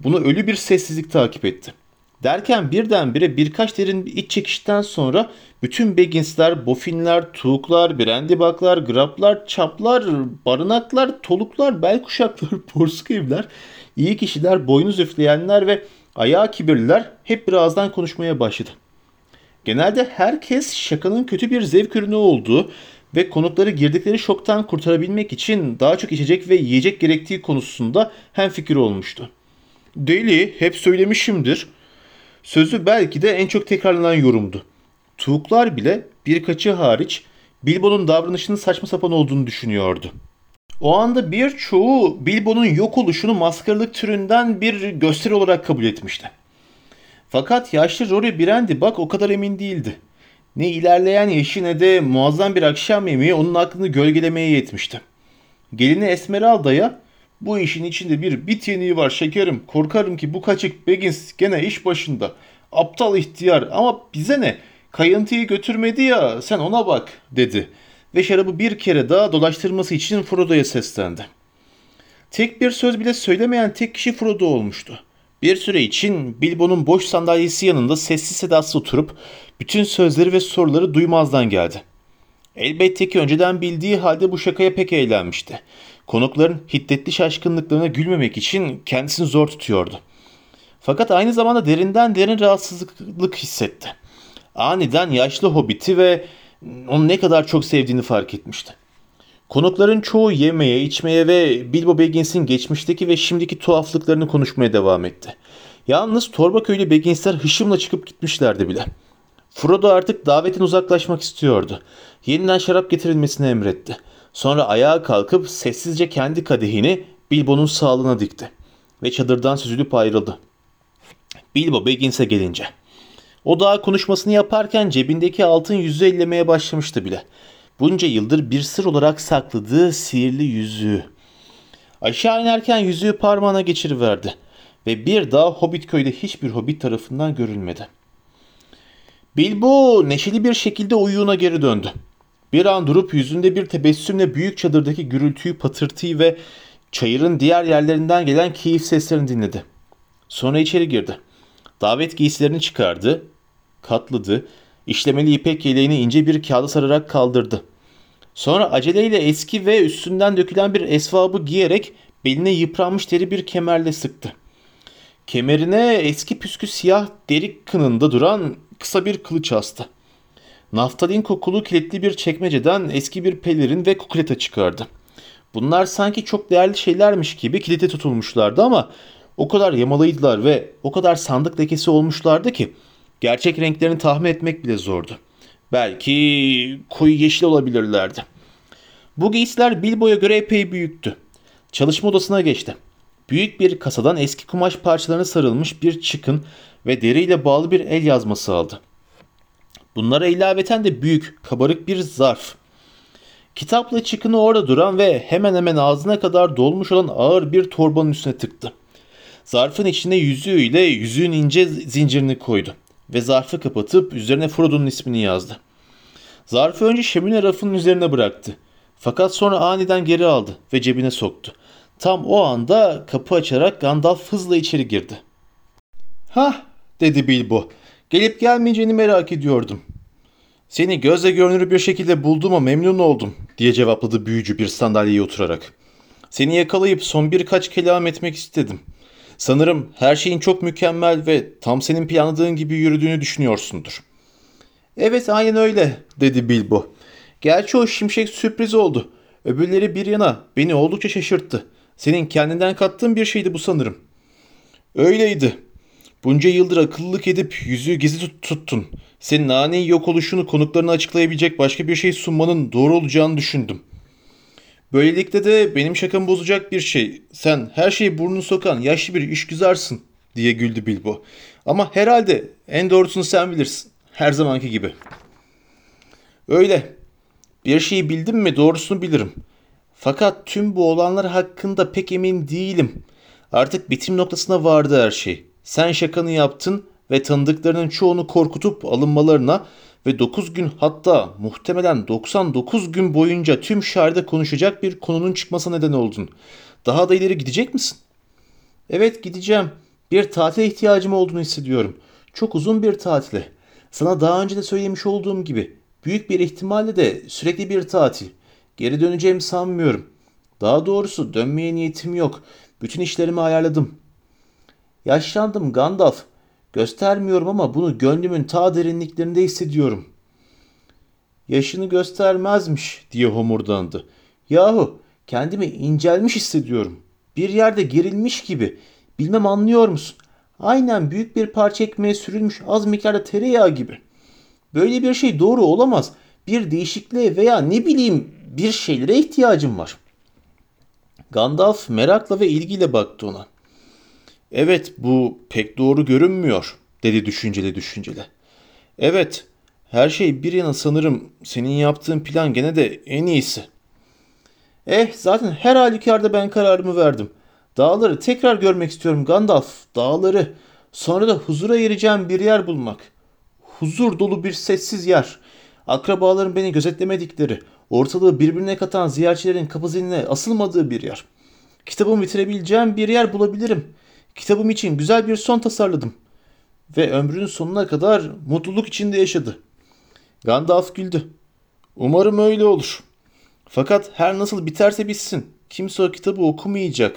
Bunu ölü bir sessizlik takip etti. Derken birdenbire birkaç derin iç çekişten sonra bütün Baggins'ler, Bofinler, Tuğuklar, Brandybaklar, Graplar, Çaplar, Barınaklar, Toluklar, Bel kuşaklar, Porsuk *laughs* evler, iyi kişiler, boynuz üfleyenler ve ayağı kibirliler hep birazdan konuşmaya başladı. Genelde herkes şakanın kötü bir zevk ürünü olduğu ve konukları girdikleri şoktan kurtarabilmek için daha çok içecek ve yiyecek gerektiği konusunda hemfikir olmuştu. Deli, hep söylemişimdir. Sözü belki de en çok tekrarlanan yorumdu. Tuğuklar bile birkaçı hariç Bilbo'nun davranışının saçma sapan olduğunu düşünüyordu. O anda birçoğu Bilbo'nun yok oluşunu maskaralık türünden bir gösteri olarak kabul etmişti. Fakat yaşlı Rory Brandy bak o kadar emin değildi. Ne ilerleyen yaşı ne de muazzam bir akşam yemeği onun aklını gölgelemeye yetmişti. Gelini Esmeralda'ya bu işin içinde bir bit yeniği var şekerim. Korkarım ki bu kaçık Begins gene iş başında. Aptal ihtiyar ama bize ne? Kayıntıyı götürmedi ya sen ona bak dedi. Ve şarabı bir kere daha dolaştırması için Frodo'ya seslendi. Tek bir söz bile söylemeyen tek kişi Frodo olmuştu. Bir süre için Bilbo'nun boş sandalyesi yanında sessiz sedasız oturup bütün sözleri ve soruları duymazdan geldi. Elbette ki önceden bildiği halde bu şakaya pek eğlenmişti. Konukların hiddetli şaşkınlıklarına gülmemek için kendisini zor tutuyordu. Fakat aynı zamanda derinden derin rahatsızlık hissetti. Aniden yaşlı hobiti ve onu ne kadar çok sevdiğini fark etmişti. Konukların çoğu yemeye, içmeye ve Bilbo Baggins'in geçmişteki ve şimdiki tuhaflıklarını konuşmaya devam etti. Yalnız Torbaköylü Baggins'ler hışımla çıkıp gitmişlerdi bile. Frodo artık davetin uzaklaşmak istiyordu. Yeniden şarap getirilmesini emretti. Sonra ayağa kalkıp sessizce kendi kadehini Bilbo'nun sağlığına dikti. Ve çadırdan süzülüp ayrıldı. Bilbo Baggins'e gelince. O daha konuşmasını yaparken cebindeki altın yüzüğü ellemeye başlamıştı bile. Bunca yıldır bir sır olarak sakladığı sihirli yüzüğü. Aşağı inerken yüzüğü parmağına geçiriverdi ve bir daha Hobbit köyde hiçbir hobbit tarafından görülmedi. Bilbo neşeli bir şekilde uyuğuna geri döndü. Bir an durup yüzünde bir tebessümle büyük çadırdaki gürültüyü, patırtıyı ve çayırın diğer yerlerinden gelen keyif seslerini dinledi. Sonra içeri girdi. Davet giysilerini çıkardı, katladı, işlemeli ipek yeleğini ince bir kağıda sararak kaldırdı. Sonra aceleyle eski ve üstünden dökülen bir esvabı giyerek beline yıpranmış deri bir kemerle sıktı. Kemerine eski püskü siyah deri kınında duran kısa bir kılıç astı. Naftalin kokulu kilitli bir çekmeceden eski bir pelerin ve kukuleta çıkardı. Bunlar sanki çok değerli şeylermiş gibi kilite tutulmuşlardı ama o kadar yamalıydılar ve o kadar sandık lekesi olmuşlardı ki gerçek renklerini tahmin etmek bile zordu. Belki koyu yeşil olabilirlerdi. Bu giysiler Bilbo'ya göre epey büyüktü. Çalışma odasına geçti. Büyük bir kasadan eski kumaş parçalarına sarılmış bir çıkın ve deriyle bağlı bir el yazması aldı. Bunlara ilaveten de büyük, kabarık bir zarf. Kitapla çıkını orada duran ve hemen hemen ağzına kadar dolmuş olan ağır bir torbanın üstüne tıktı. Zarfın içine yüzüğüyle yüzüğün ince zincirini koydu ve zarfı kapatıp üzerine Frodo'nun ismini yazdı. Zarfı önce şömine rafının üzerine bıraktı. Fakat sonra aniden geri aldı ve cebine soktu. Tam o anda kapı açarak Gandalf hızla içeri girdi. Hah dedi Bilbo. Gelip gelmeyeceğini merak ediyordum. Seni gözle görünür bir şekilde bulduğuma memnun oldum diye cevapladı büyücü bir sandalyeye oturarak. Seni yakalayıp son birkaç kelam etmek istedim. Sanırım her şeyin çok mükemmel ve tam senin planladığın gibi yürüdüğünü düşünüyorsundur. Evet aynen öyle dedi Bilbo. Gerçi o şimşek sürpriz oldu. Öbürleri bir yana beni oldukça şaşırttı. Senin kendinden kattığın bir şeydi bu sanırım. Öyleydi. Bunca yıldır akıllılık edip yüzüğü gizli tut tuttun. Senin ani yok oluşunu konuklarına açıklayabilecek başka bir şey sunmanın doğru olacağını düşündüm. Böylelikle de benim şakamı bozacak bir şey. Sen her şeyi burnunu sokan yaşlı bir işgüzarsın diye güldü Bilbo. Ama herhalde en doğrusunu sen bilirsin. Her zamanki gibi. Öyle. Bir şeyi bildim mi doğrusunu bilirim. Fakat tüm bu olanlar hakkında pek emin değilim. Artık bitim noktasına vardı her şey. Sen şakanı yaptın ve tanıdıklarının çoğunu korkutup alınmalarına ve 9 gün hatta muhtemelen 99 gün boyunca tüm şehirde konuşacak bir konunun çıkmasına neden oldun. Daha da ileri gidecek misin? Evet gideceğim. Bir tatile ihtiyacım olduğunu hissediyorum. Çok uzun bir tatile. Sana daha önce de söylemiş olduğum gibi büyük bir ihtimalle de sürekli bir tatil. Geri döneceğimi sanmıyorum. Daha doğrusu dönmeye niyetim yok. Bütün işlerimi ayarladım. Yaşlandım Gandalf. Göstermiyorum ama bunu gönlümün ta derinliklerinde hissediyorum. Yaşını göstermezmiş diye homurdandı. Yahu kendimi incelmiş hissediyorum. Bir yerde gerilmiş gibi. Bilmem anlıyor musun? Aynen büyük bir parça ekmeğe sürülmüş az miktarda tereyağı gibi. Böyle bir şey doğru olamaz. Bir değişikliğe veya ne bileyim bir şeylere ihtiyacım var. Gandalf merakla ve ilgiyle baktı ona. Evet bu pek doğru görünmüyor dedi düşünceli düşünceli. Evet her şey bir yana sanırım senin yaptığın plan gene de en iyisi. Eh zaten her halükarda ben kararımı verdim. Dağları tekrar görmek istiyorum Gandalf. Dağları. Sonra da huzura ereceğim bir yer bulmak. Huzur dolu bir sessiz yer. Akrabaların beni gözetlemedikleri, ortalığı birbirine katan ziyaretçilerin kapı ziline asılmadığı bir yer. Kitabımı bitirebileceğim bir yer bulabilirim. Kitabım için güzel bir son tasarladım. Ve ömrünün sonuna kadar mutluluk içinde yaşadı. Gandalf güldü. Umarım öyle olur. Fakat her nasıl biterse bitsin. Kimse o kitabı okumayacak.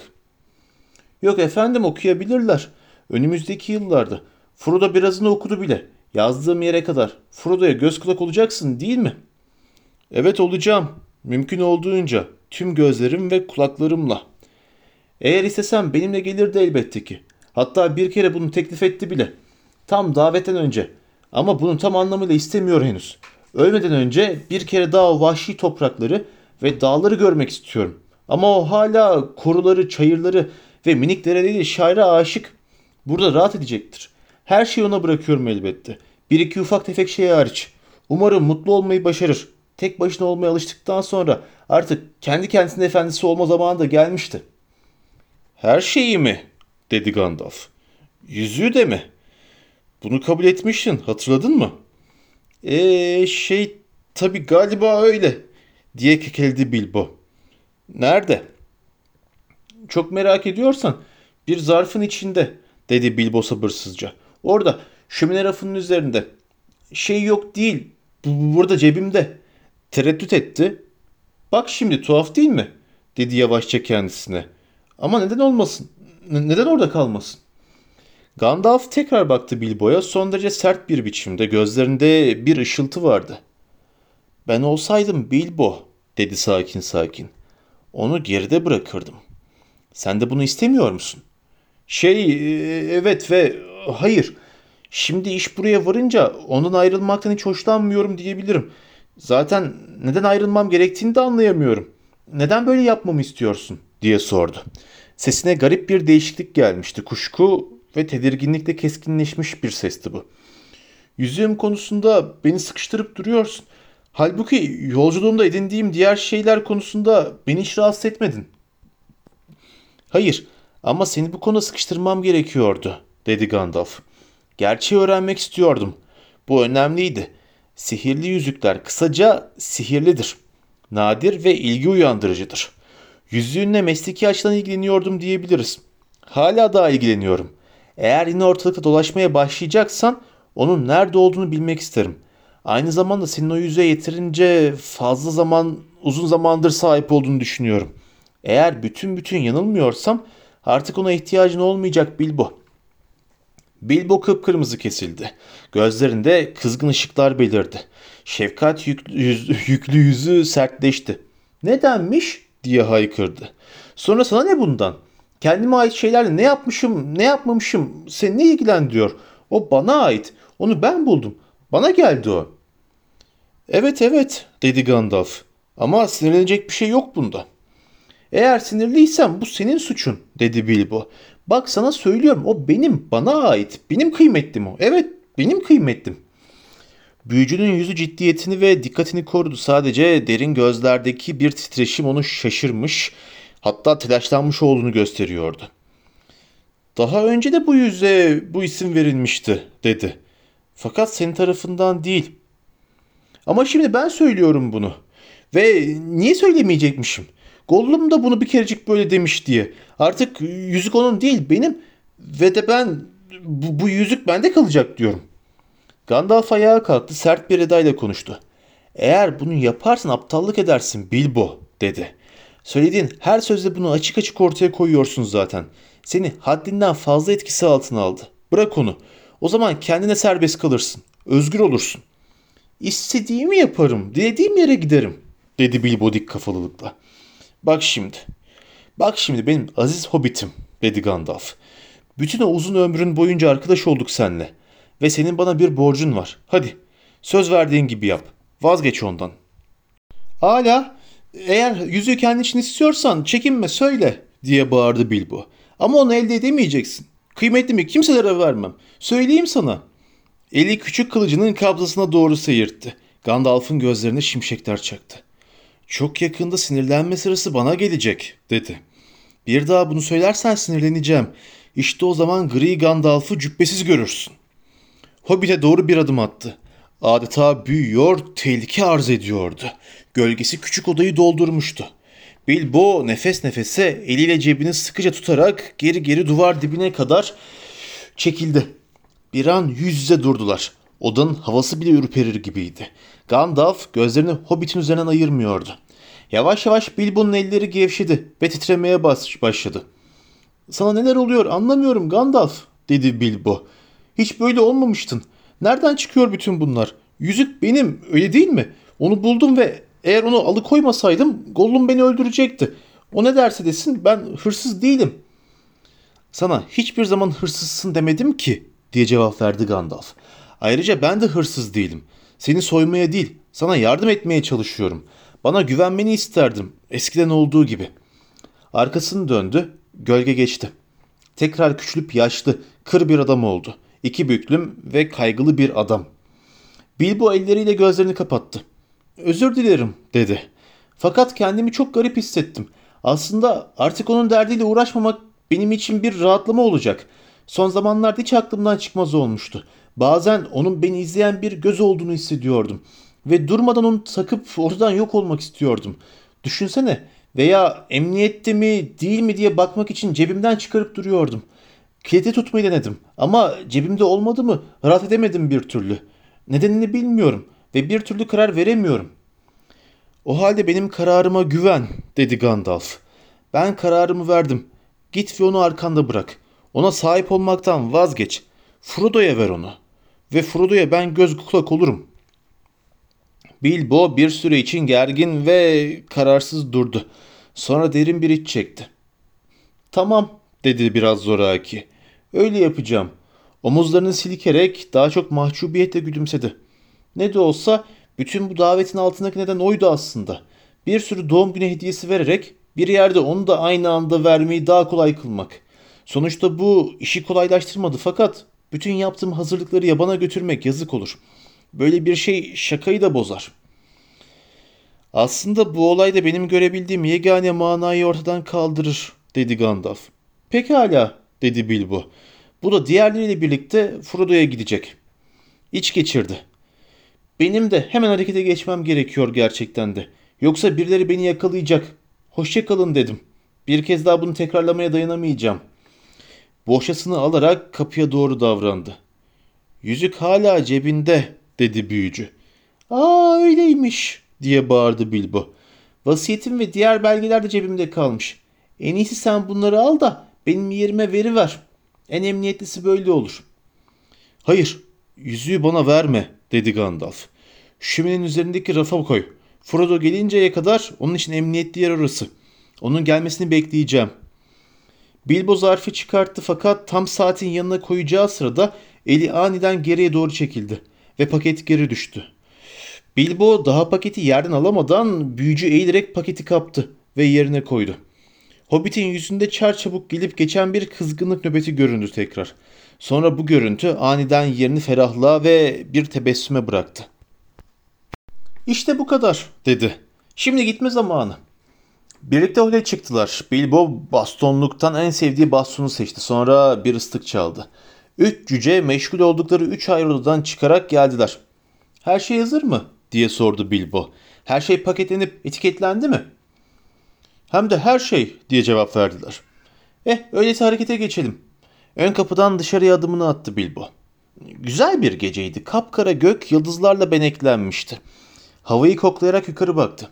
Yok efendim okuyabilirler. Önümüzdeki yıllarda. Frodo birazını okudu bile. Yazdığım yere kadar. Frodo'ya göz kulak olacaksın değil mi? Evet olacağım. Mümkün olduğunca. Tüm gözlerim ve kulaklarımla. Eğer istesem benimle gelirdi elbette ki. Hatta bir kere bunu teklif etti bile. Tam davetten önce. Ama bunu tam anlamıyla istemiyor henüz. Ölmeden önce bir kere daha o vahşi toprakları ve dağları görmek istiyorum. Ama o hala koruları, çayırları ve minik dereleriyle şaire aşık. Burada rahat edecektir. Her şeyi ona bırakıyorum elbette. Bir iki ufak tefek şey hariç. Umarım mutlu olmayı başarır. Tek başına olmaya alıştıktan sonra artık kendi kendisinin efendisi olma zamanı da gelmişti. Her şeyi mi? dedi Gandalf. Yüzüğü de mi? Bunu kabul etmiştin, hatırladın mı? Eee şey tabi galiba öyle diye kekeledi Bilbo. Nerede? Çok merak ediyorsan bir zarfın içinde dedi Bilbo sabırsızca. Orada şömine rafının üzerinde. Şey yok değil. Bu, burada cebimde. Tereddüt etti. Bak şimdi tuhaf değil mi? dedi yavaşça kendisine. Ama neden olmasın? Neden orada kalmasın? Gandalf tekrar baktı Bilbo'ya son derece sert bir biçimde. Gözlerinde bir ışıltı vardı. Ben olsaydım Bilbo dedi sakin sakin. Onu geride bırakırdım. Sen de bunu istemiyor musun? Şey e, evet ve hayır. Şimdi iş buraya varınca ondan ayrılmaktan hiç hoşlanmıyorum diyebilirim. Zaten neden ayrılmam gerektiğini de anlayamıyorum. Neden böyle yapmamı istiyorsun diye sordu. Sesine garip bir değişiklik gelmişti. Kuşku ve tedirginlikle keskinleşmiş bir sesti bu. Yüzüğüm konusunda beni sıkıştırıp duruyorsun. Halbuki yolculuğumda edindiğim diğer şeyler konusunda beni hiç rahatsız etmedin. Hayır ama seni bu konuda sıkıştırmam gerekiyordu, dedi Gandalf. Gerçeği öğrenmek istiyordum. Bu önemliydi. Sihirli yüzükler kısaca sihirlidir. Nadir ve ilgi uyandırıcıdır. Yüzüğünle mesleki açıdan ilgileniyordum diyebiliriz. Hala daha ilgileniyorum. Eğer yine ortalıkta dolaşmaya başlayacaksan onun nerede olduğunu bilmek isterim. Aynı zamanda senin o yüzüğe yeterince fazla zaman, uzun zamandır sahip olduğunu düşünüyorum. Eğer bütün bütün yanılmıyorsam artık ona ihtiyacın olmayacak Bilbo. Bilbo kıpkırmızı kesildi. Gözlerinde kızgın ışıklar belirdi. Şefkat yüklü, yüz, yüklü yüzü sertleşti. Nedenmiş diye haykırdı. Sonra sana ne bundan? Kendime ait şeylerle ne yapmışım, ne yapmamışım seni ne ilgilendiriyor? O bana ait. Onu ben buldum. Bana geldi o. Evet evet dedi Gandalf. Ama sinirlenecek bir şey yok bunda. Eğer sinirliysen bu senin suçun dedi Bilbo. Bak sana söylüyorum o benim bana ait. Benim kıymetlim o. Evet benim kıymetlim. Büyücünün yüzü ciddiyetini ve dikkatini korudu. Sadece derin gözlerdeki bir titreşim onu şaşırmış, hatta telaşlanmış olduğunu gösteriyordu. Daha önce de bu yüze bu isim verilmişti, dedi. Fakat senin tarafından değil. Ama şimdi ben söylüyorum bunu. Ve niye söylemeyecekmişim? Gollum da bunu bir kerecik böyle demiş diye. Artık yüzük onun değil benim ve de ben bu, bu yüzük bende kalacak diyorum. Gandalf ayağa kalktı sert bir edayla konuştu. Eğer bunu yaparsan aptallık edersin Bilbo dedi. Söylediğin her sözde bunu açık açık ortaya koyuyorsun zaten. Seni haddinden fazla etkisi altına aldı. Bırak onu. O zaman kendine serbest kalırsın. Özgür olursun. İstediğimi yaparım. Dilediğim yere giderim. Dedi Bilbo dik kafalılıkla. Bak şimdi. Bak şimdi benim aziz hobbitim. Dedi Gandalf. Bütün o uzun ömrün boyunca arkadaş olduk seninle. Ve senin bana bir borcun var. Hadi. Söz verdiğin gibi yap. Vazgeç ondan. Hala eğer yüzüğü kendin için istiyorsan çekinme söyle diye bağırdı Bilbo. Ama onu elde edemeyeceksin. Kıymetlimi kimselere vermem. Söyleyeyim sana. Eli küçük kılıcının kabzasına doğru seyirtti. Gandalf'ın gözlerine şimşekler çaktı. Çok yakında sinirlenme sırası bana gelecek dedi. Bir daha bunu söylersen sinirleneceğim. İşte o zaman gri Gandalf'ı cübbesiz görürsün. Hobbit'e doğru bir adım attı. Adeta büyüyor, tehlike arz ediyordu. Gölgesi küçük odayı doldurmuştu. Bilbo nefes nefese eliyle cebini sıkıca tutarak geri geri duvar dibine kadar çekildi. Bir an yüz yüze durdular. Odanın havası bile ürperir gibiydi. Gandalf gözlerini Hobbit'in üzerinden ayırmıyordu. Yavaş yavaş Bilbo'nun elleri gevşedi ve titremeye başladı. Sana neler oluyor anlamıyorum Gandalf dedi Bilbo. Hiç böyle olmamıştın. Nereden çıkıyor bütün bunlar? Yüzük benim öyle değil mi? Onu buldum ve eğer onu alıkoymasaydım Gollum beni öldürecekti. O ne derse desin ben hırsız değilim. Sana hiçbir zaman hırsızsın demedim ki diye cevap verdi Gandalf. Ayrıca ben de hırsız değilim. Seni soymaya değil, sana yardım etmeye çalışıyorum. Bana güvenmeni isterdim, eskiden olduğu gibi. Arkasını döndü, gölge geçti. Tekrar küçülüp yaşlı, kır bir adam oldu. İki büklüm ve kaygılı bir adam. Bilbo elleriyle gözlerini kapattı. Özür dilerim dedi. Fakat kendimi çok garip hissettim. Aslında artık onun derdiyle uğraşmamak benim için bir rahatlama olacak. Son zamanlarda hiç aklımdan çıkmaz olmuştu. Bazen onun beni izleyen bir göz olduğunu hissediyordum. Ve durmadan onu takıp ortadan yok olmak istiyordum. Düşünsene veya emniyette mi değil mi diye bakmak için cebimden çıkarıp duruyordum. Kilidi tutmayı denedim ama cebimde olmadı mı rahat edemedim bir türlü. Nedenini bilmiyorum ve bir türlü karar veremiyorum. O halde benim kararıma güven dedi Gandalf. Ben kararımı verdim. Git ve onu arkanda bırak. Ona sahip olmaktan vazgeç. Frodo'ya ver onu. Ve Frodo'ya ben göz kulak olurum. Bilbo bir süre için gergin ve kararsız durdu. Sonra derin bir iç çekti. Tamam dedi biraz zoraki. Öyle yapacağım. Omuzlarını silkerek daha çok mahcubiyetle gülümsedi. Ne de olsa bütün bu davetin altındaki neden oydu aslında. Bir sürü doğum günü hediyesi vererek bir yerde onu da aynı anda vermeyi daha kolay kılmak. Sonuçta bu işi kolaylaştırmadı fakat bütün yaptığım hazırlıkları yabana götürmek yazık olur. Böyle bir şey şakayı da bozar. Aslında bu olay da benim görebildiğim yegane manayı ortadan kaldırır dedi Gandalf. Pekala dedi Bilbo. Bu da diğerleriyle birlikte Frodo'ya gidecek. İç geçirdi. Benim de hemen harekete geçmem gerekiyor gerçekten de. Yoksa birileri beni yakalayacak. Hoşçakalın dedim. Bir kez daha bunu tekrarlamaya dayanamayacağım. Boşasını alarak kapıya doğru davrandı. Yüzük hala cebinde dedi büyücü. Aa öyleymiş diye bağırdı Bilbo. Vasiyetim ve diğer belgeler de cebimde kalmış. En iyisi sen bunları al da benim yerime veri ver. En emniyetlisi böyle olur. Hayır, yüzüğü bana verme dedi Gandalf. Şöminenin üzerindeki rafa koy. Frodo gelinceye kadar onun için emniyetli yer orası. Onun gelmesini bekleyeceğim. Bilbo zarfı çıkarttı fakat tam saatin yanına koyacağı sırada eli aniden geriye doğru çekildi ve paket geri düştü. Bilbo daha paketi yerden alamadan büyücü eğilerek paketi kaptı ve yerine koydu. Hobbit'in yüzünde çar çabuk gelip geçen bir kızgınlık nöbeti göründü tekrar. Sonra bu görüntü aniden yerini ferahlığa ve bir tebessüme bıraktı. İşte bu kadar dedi. Şimdi gitme zamanı. Birlikte öyle çıktılar. Bilbo bastonluktan en sevdiği bastonu seçti. Sonra bir ıslık çaldı. Üç cüce meşgul oldukları üç ayrı odadan çıkarak geldiler. Her şey hazır mı? diye sordu Bilbo. Her şey paketlenip etiketlendi mi? Hem de her şey diye cevap verdiler. Eh öyleyse harekete geçelim. Ön kapıdan dışarıya adımını attı Bilbo. Güzel bir geceydi. Kapkara gök yıldızlarla beneklenmişti. Havayı koklayarak yukarı baktı.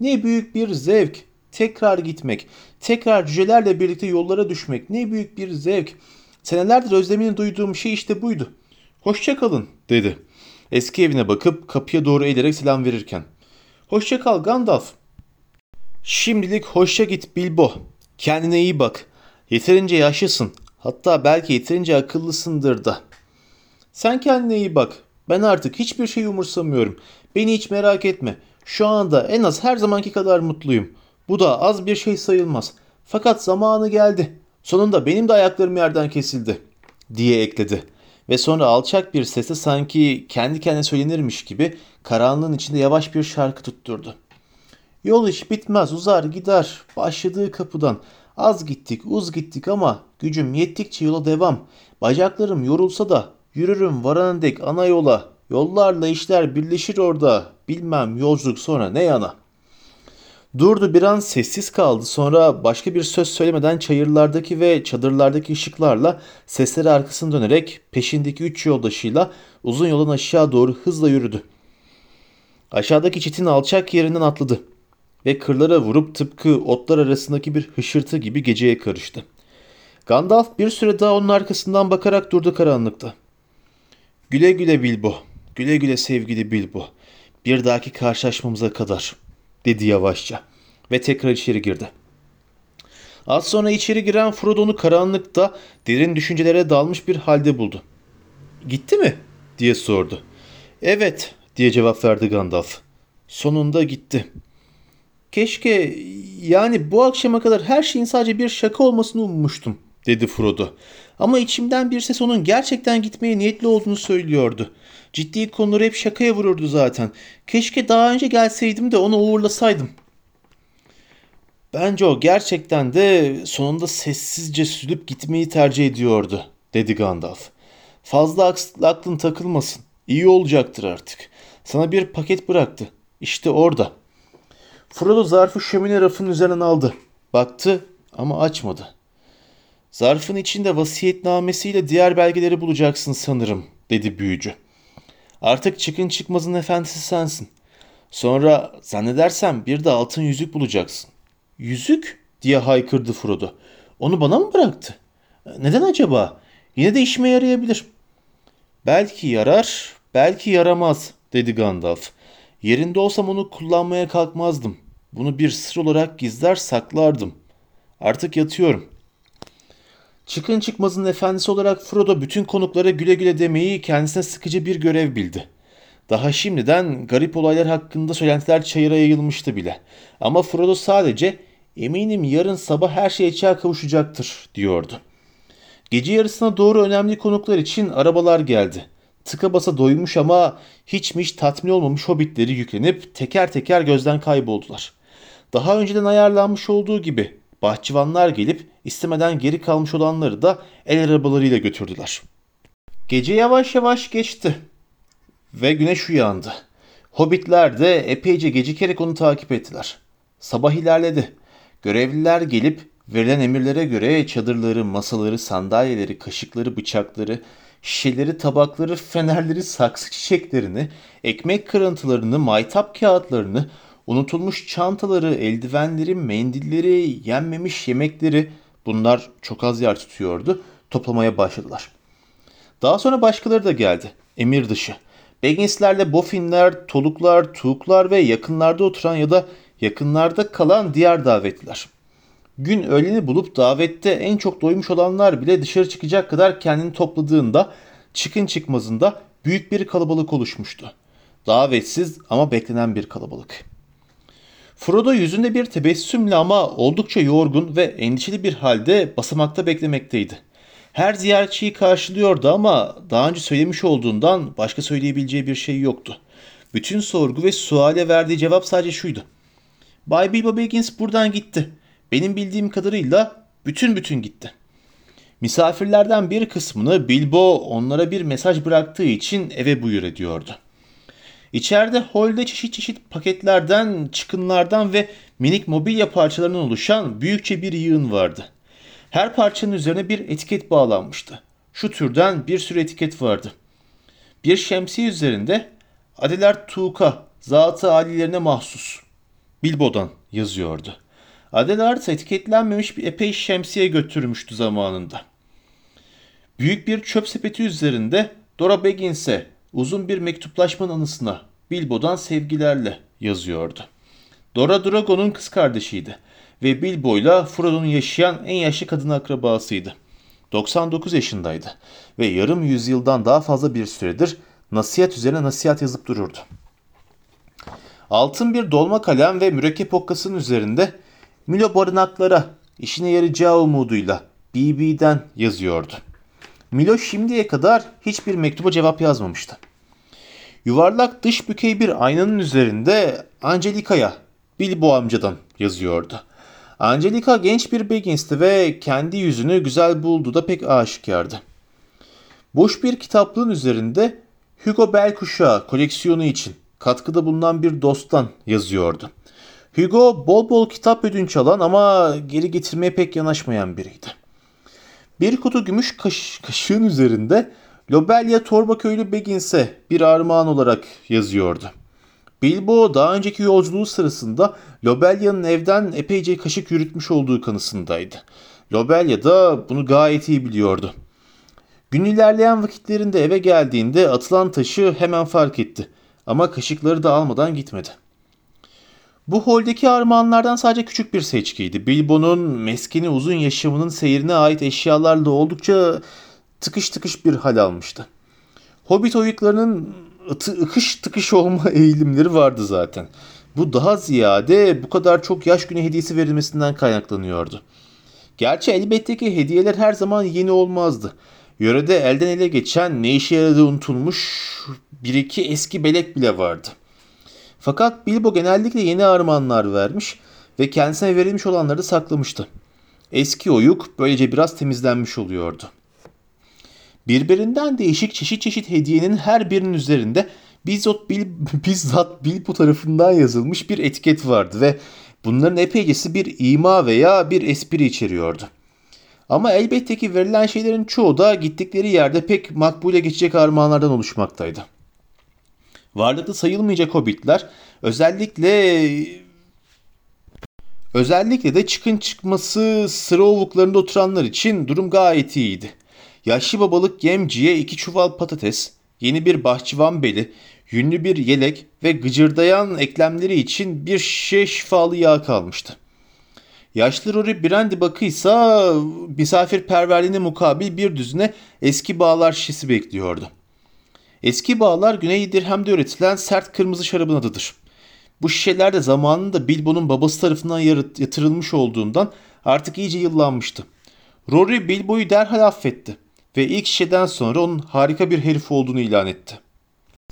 Ne büyük bir zevk. Tekrar gitmek, tekrar cücelerle birlikte yollara düşmek ne büyük bir zevk. Senelerdir özlemini duyduğum şey işte buydu. Hoşça kalın dedi. Eski evine bakıp kapıya doğru eğilerek selam verirken. Hoşça kal Gandalf. Şimdilik hoşça git Bilbo. Kendine iyi bak. Yeterince yaşlısın. Hatta belki yeterince akıllısındır da. Sen kendine iyi bak. Ben artık hiçbir şey umursamıyorum. Beni hiç merak etme. Şu anda en az her zamanki kadar mutluyum. Bu da az bir şey sayılmaz. Fakat zamanı geldi. Sonunda benim de ayaklarım yerden kesildi." diye ekledi. Ve sonra alçak bir sesle sanki kendi kendine söylenirmiş gibi karanlığın içinde yavaş bir şarkı tutturdu. Yol iş bitmez uzar gider başladığı kapıdan. Az gittik uz gittik ama gücüm yettikçe yola devam. Bacaklarım yorulsa da yürürüm varana dek ana yola. Yollarla işler birleşir orada. Bilmem yolculuk sonra ne yana. Durdu bir an sessiz kaldı. Sonra başka bir söz söylemeden çayırlardaki ve çadırlardaki ışıklarla sesleri arkasını dönerek peşindeki üç yoldaşıyla uzun yolun aşağı doğru hızla yürüdü. Aşağıdaki çitin alçak yerinden atladı ve kırlara vurup tıpkı otlar arasındaki bir hışırtı gibi geceye karıştı. Gandalf bir süre daha onun arkasından bakarak durdu karanlıkta. Güle güle Bilbo, güle güle sevgili Bilbo. Bir dahaki karşılaşmamıza kadar dedi yavaşça ve tekrar içeri girdi. Az sonra içeri giren Frodo'nu karanlıkta derin düşüncelere dalmış bir halde buldu. Gitti mi? diye sordu. Evet diye cevap verdi Gandalf. Sonunda gitti. Keşke yani bu akşama kadar her şeyin sadece bir şaka olmasını ummuştum dedi Frodo. Ama içimden bir ses onun gerçekten gitmeye niyetli olduğunu söylüyordu. Ciddi konuları hep şakaya vururdu zaten. Keşke daha önce gelseydim de onu uğurlasaydım. Bence o gerçekten de sonunda sessizce sürüp gitmeyi tercih ediyordu, dedi Gandalf. Fazla aklın takılmasın. İyi olacaktır artık. Sana bir paket bıraktı. İşte orada. Frodo zarfı şömine rafının üzerinden aldı. Baktı ama açmadı. Zarfın içinde vasiyetnamesiyle diğer belgeleri bulacaksın sanırım, dedi büyücü. Artık çıkın çıkmazın efendisi sensin. Sonra zannedersem bir de altın yüzük bulacaksın. Yüzük? diye haykırdı Frodo. Onu bana mı bıraktı? Neden acaba? Yine de işime yarayabilir. Belki yarar, belki yaramaz, dedi Gandalf. Yerinde olsam onu kullanmaya kalkmazdım. Bunu bir sır olarak gizler saklardım. Artık yatıyorum. Çıkın çıkmazın efendisi olarak Frodo bütün konuklara güle güle demeyi kendisine sıkıcı bir görev bildi. Daha şimdiden garip olaylar hakkında söylentiler çayıra yayılmıştı bile. Ama Frodo sadece eminim yarın sabah her şey açığa kavuşacaktır diyordu. Gece yarısına doğru önemli konuklar için arabalar geldi. Tıka basa doymuş ama hiç mi hiç tatmin olmamış hobbitleri yüklenip teker teker gözden kayboldular. Daha önceden ayarlanmış olduğu gibi bahçıvanlar gelip istemeden geri kalmış olanları da el arabalarıyla götürdüler. Gece yavaş yavaş geçti ve güneş uyandı. Hobbitler de epeyce gecikerek onu takip ettiler. Sabah ilerledi. Görevliler gelip verilen emirlere göre çadırları, masaları, sandalyeleri, kaşıkları, bıçakları, şişeleri, tabakları, fenerleri, saksı çiçeklerini, ekmek kırıntılarını, maytap kağıtlarını, unutulmuş çantaları, eldivenleri, mendilleri, yenmemiş yemekleri bunlar çok az yer tutuyordu. Toplamaya başladılar. Daha sonra başkaları da geldi. Emir dışı. Bagginslerle Boffinler, Toluklar, Tuğuklar ve yakınlarda oturan ya da yakınlarda kalan diğer davetliler. Gün öğleni bulup davette en çok doymuş olanlar bile dışarı çıkacak kadar kendini topladığında çıkın çıkmazında büyük bir kalabalık oluşmuştu. Davetsiz ama beklenen bir kalabalık. Frodo yüzünde bir tebessümle ama oldukça yorgun ve endişeli bir halde basamakta beklemekteydi. Her ziyaretçiyi karşılıyordu ama daha önce söylemiş olduğundan başka söyleyebileceği bir şey yoktu. Bütün sorgu ve suale verdiği cevap sadece şuydu. Bay Bilbo Baggins buradan gitti. Benim bildiğim kadarıyla bütün bütün gitti. Misafirlerden bir kısmını Bilbo onlara bir mesaj bıraktığı için eve buyur ediyordu. İçeride holde çeşit çeşit paketlerden, çıkınlardan ve minik mobilya parçalarından oluşan büyükçe bir yığın vardı. Her parçanın üzerine bir etiket bağlanmıştı. Şu türden bir sürü etiket vardı. Bir şemsiye üzerinde Adeler Tuğka, zatı alilerine mahsus. Bilbo'dan yazıyordu. Adelard etiketlenmemiş bir epey şemsiye götürmüştü zamanında. Büyük bir çöp sepeti üzerinde Dora Baggins'e uzun bir mektuplaşmanın anısına Bilbo'dan sevgilerle yazıyordu. Dora Drago'nun kız kardeşiydi ve Bilbo'yla Frodo'nun yaşayan en yaşlı kadın akrabasıydı. 99 yaşındaydı ve yarım yüzyıldan daha fazla bir süredir nasihat üzerine nasihat yazıp dururdu. Altın bir dolma kalem ve mürekkep okkasının üzerinde Milo barınaklara işine yarayacağı umuduyla BB'den yazıyordu. Milo şimdiye kadar hiçbir mektuba cevap yazmamıştı. Yuvarlak dış bükey bir aynanın üzerinde Angelica'ya Bilbo amcadan yazıyordu. Angelica genç bir Baggins'ti ve kendi yüzünü güzel buldu da pek aşikardı. Boş bir kitaplığın üzerinde Hugo Bell kuşağı koleksiyonu için katkıda bulunan bir dosttan yazıyordu. Hugo bol bol kitap ödünç alan ama geri getirmeye pek yanaşmayan biriydi. Bir kutu gümüş kaş kaşığın üzerinde Lobelia Torbaköylü Baggins'e bir armağan olarak yazıyordu. Bilbo daha önceki yolculuğu sırasında Lobelia'nın evden epeyce kaşık yürütmüş olduğu kanısındaydı. Lobelia da bunu gayet iyi biliyordu. Gün ilerleyen vakitlerinde eve geldiğinde atılan taşı hemen fark etti. Ama kaşıkları da almadan gitmedi. Bu holdeki armağanlardan sadece küçük bir seçkiydi. Bilbo'nun meskeni uzun yaşamının seyrine ait eşyalarla oldukça tıkış tıkış bir hal almıştı. Hobbit oyuklarının ıtı, ıkış tıkış olma *laughs* eğilimleri vardı zaten. Bu daha ziyade bu kadar çok yaş günü hediyesi verilmesinden kaynaklanıyordu. Gerçi elbette ki hediyeler her zaman yeni olmazdı. Yörede elden ele geçen ne işe yaradığı unutulmuş bir iki eski belek bile vardı. Fakat Bilbo genellikle yeni armağanlar vermiş ve kendisine verilmiş olanları da saklamıştı. Eski oyuk böylece biraz temizlenmiş oluyordu. Birbirinden değişik çeşit çeşit hediyenin her birinin üzerinde bizzat, Bil, *laughs* bizzat Bilbo tarafından yazılmış bir etiket vardı ve bunların epeycesi bir ima veya bir espri içeriyordu. Ama elbette ki verilen şeylerin çoğu da gittikleri yerde pek makbule geçecek armağanlardan oluşmaktaydı. Varlıklı sayılmayacak hobbitler özellikle özellikle de çıkın çıkması sıra ovuklarında oturanlar için durum gayet iyiydi. Yaşlı babalık yemciye iki çuval patates, yeni bir bahçıvan beli, yünlü bir yelek ve gıcırdayan eklemleri için bir şişe şifalı yağ kalmıştı. Yaşlı Rory Brandy bakıysa misafirperverliğine mukabil bir düzine eski bağlar şişesi bekliyordu. Eski bağlar Güney Dirhem'de üretilen sert kırmızı şarabın adıdır. Bu şişeler de zamanında Bilbo'nun babası tarafından yatırılmış olduğundan artık iyice yıllanmıştı. Rory Bilbo'yu derhal affetti ve ilk şişeden sonra onun harika bir herif olduğunu ilan etti.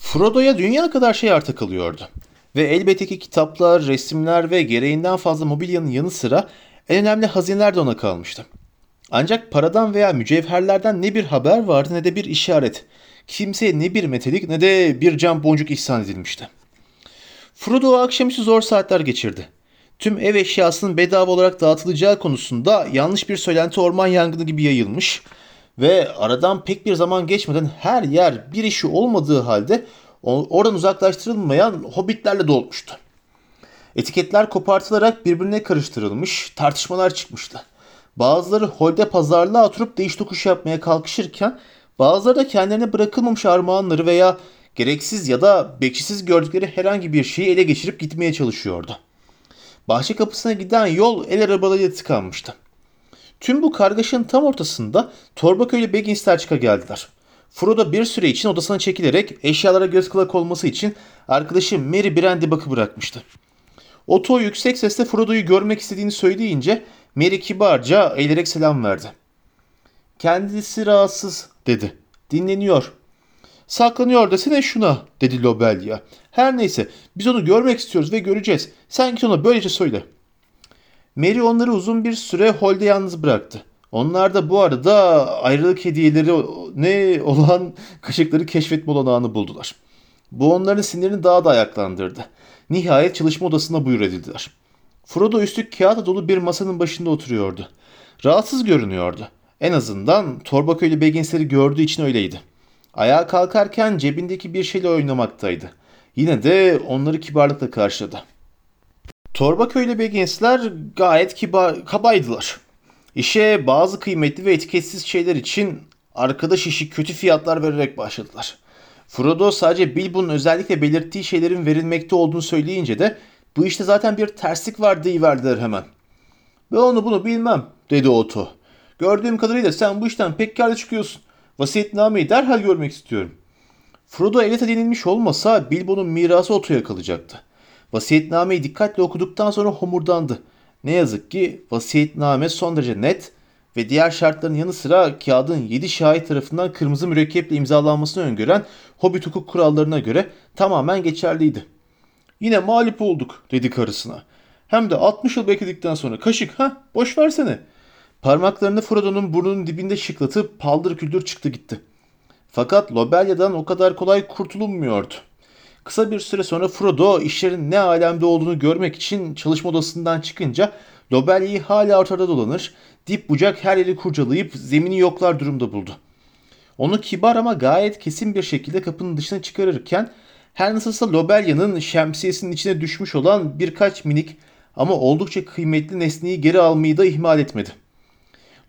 Frodo'ya dünya kadar şey arta kalıyordu. Ve elbette ki kitaplar, resimler ve gereğinden fazla mobilyanın yanı sıra en önemli hazineler de ona kalmıştı. Ancak paradan veya mücevherlerden ne bir haber vardı ne de bir işaret. Kimseye ne bir metelik ne de bir cam boncuk ihsan edilmişti. Frodo akşamüstü zor saatler geçirdi. Tüm ev eşyasının bedava olarak dağıtılacağı konusunda yanlış bir söylenti orman yangını gibi yayılmış ve aradan pek bir zaman geçmeden her yer bir işi olmadığı halde oradan uzaklaştırılmayan hobbitlerle dolmuştu. Etiketler kopartılarak birbirine karıştırılmış, tartışmalar çıkmıştı. Bazıları holde pazarlığa oturup değiş tokuş yapmaya kalkışırken bazıları da kendilerine bırakılmamış armağanları veya gereksiz ya da bekçisiz gördükleri herhangi bir şeyi ele geçirip gitmeye çalışıyordu. Bahçe kapısına giden yol el arabalarıyla tıkanmıştı. Tüm bu kargaşanın tam ortasında Torbaköy ile Baggins'ler çıka geldiler. Frodo bir süre için odasına çekilerek eşyalara göz kulak olması için arkadaşı Merry Brandybak'ı bırakmıştı. Otto yüksek sesle Frodo'yu görmek istediğini söyleyince Merry kibarca eğilerek selam verdi. Kendisi rahatsız dedi. Dinleniyor. Saklanıyor desene şuna dedi Lobelia. Her neyse biz onu görmek istiyoruz ve göreceğiz. Sen git ona böylece söyle. Mary onları uzun bir süre holde yalnız bıraktı. Onlar da bu arada ayrılık hediyeleri ne olan *laughs* kaşıkları keşfetme olanağını buldular. Bu onların sinirini daha da ayaklandırdı. Nihayet çalışma odasına buyur edildiler. Frodo üstü kağıt dolu bir masanın başında oturuyordu. Rahatsız görünüyordu. En azından Torbaköylü Baggins'leri gördüğü için öyleydi. Ayağa kalkarken cebindeki bir şeyle oynamaktaydı. Yine de onları kibarlıkla karşıladı. Torbaköylü Baggins'ler gayet kibar, kabaydılar. İşe bazı kıymetli ve etiketsiz şeyler için arkadaş işi kötü fiyatlar vererek başladılar. Frodo sadece Bilbo'nun özellikle belirttiği şeylerin verilmekte olduğunu söyleyince de bu işte zaten bir terslik var deyiverdiler hemen. Ben onu bunu bilmem dedi Otto. Gördüğüm kadarıyla sen bu işten pek karlı çıkıyorsun. Vasiyetnameyi derhal görmek istiyorum. Frodo evet edinilmiş olmasa Bilbo'nun mirası Otto'ya kalacaktı. Vasiyetnameyi dikkatle okuduktan sonra homurdandı. Ne yazık ki vasiyetname son derece net ve diğer şartların yanı sıra kağıdın 7 şahit tarafından kırmızı mürekkeple imzalanmasını öngören Hobbit hukuk kurallarına göre tamamen geçerliydi. Yine mağlup olduk dedi karısına. Hem de 60 yıl bekledikten sonra kaşık ha boş versene. Parmaklarını Frodo'nun burnunun dibinde şıklatıp paldır küldür çıktı gitti. Fakat Lobelya'dan o kadar kolay kurtulunmuyordu. Kısa bir süre sonra Frodo işlerin ne alemde olduğunu görmek için çalışma odasından çıkınca Lobelya'yı hala ortada dolanır, dip bucak her yeri kurcalayıp zemini yoklar durumda buldu. Onu kibar ama gayet kesin bir şekilde kapının dışına çıkarırken her nasılsa Lobelya'nın şemsiyesinin içine düşmüş olan birkaç minik ama oldukça kıymetli nesneyi geri almayı da ihmal etmedi.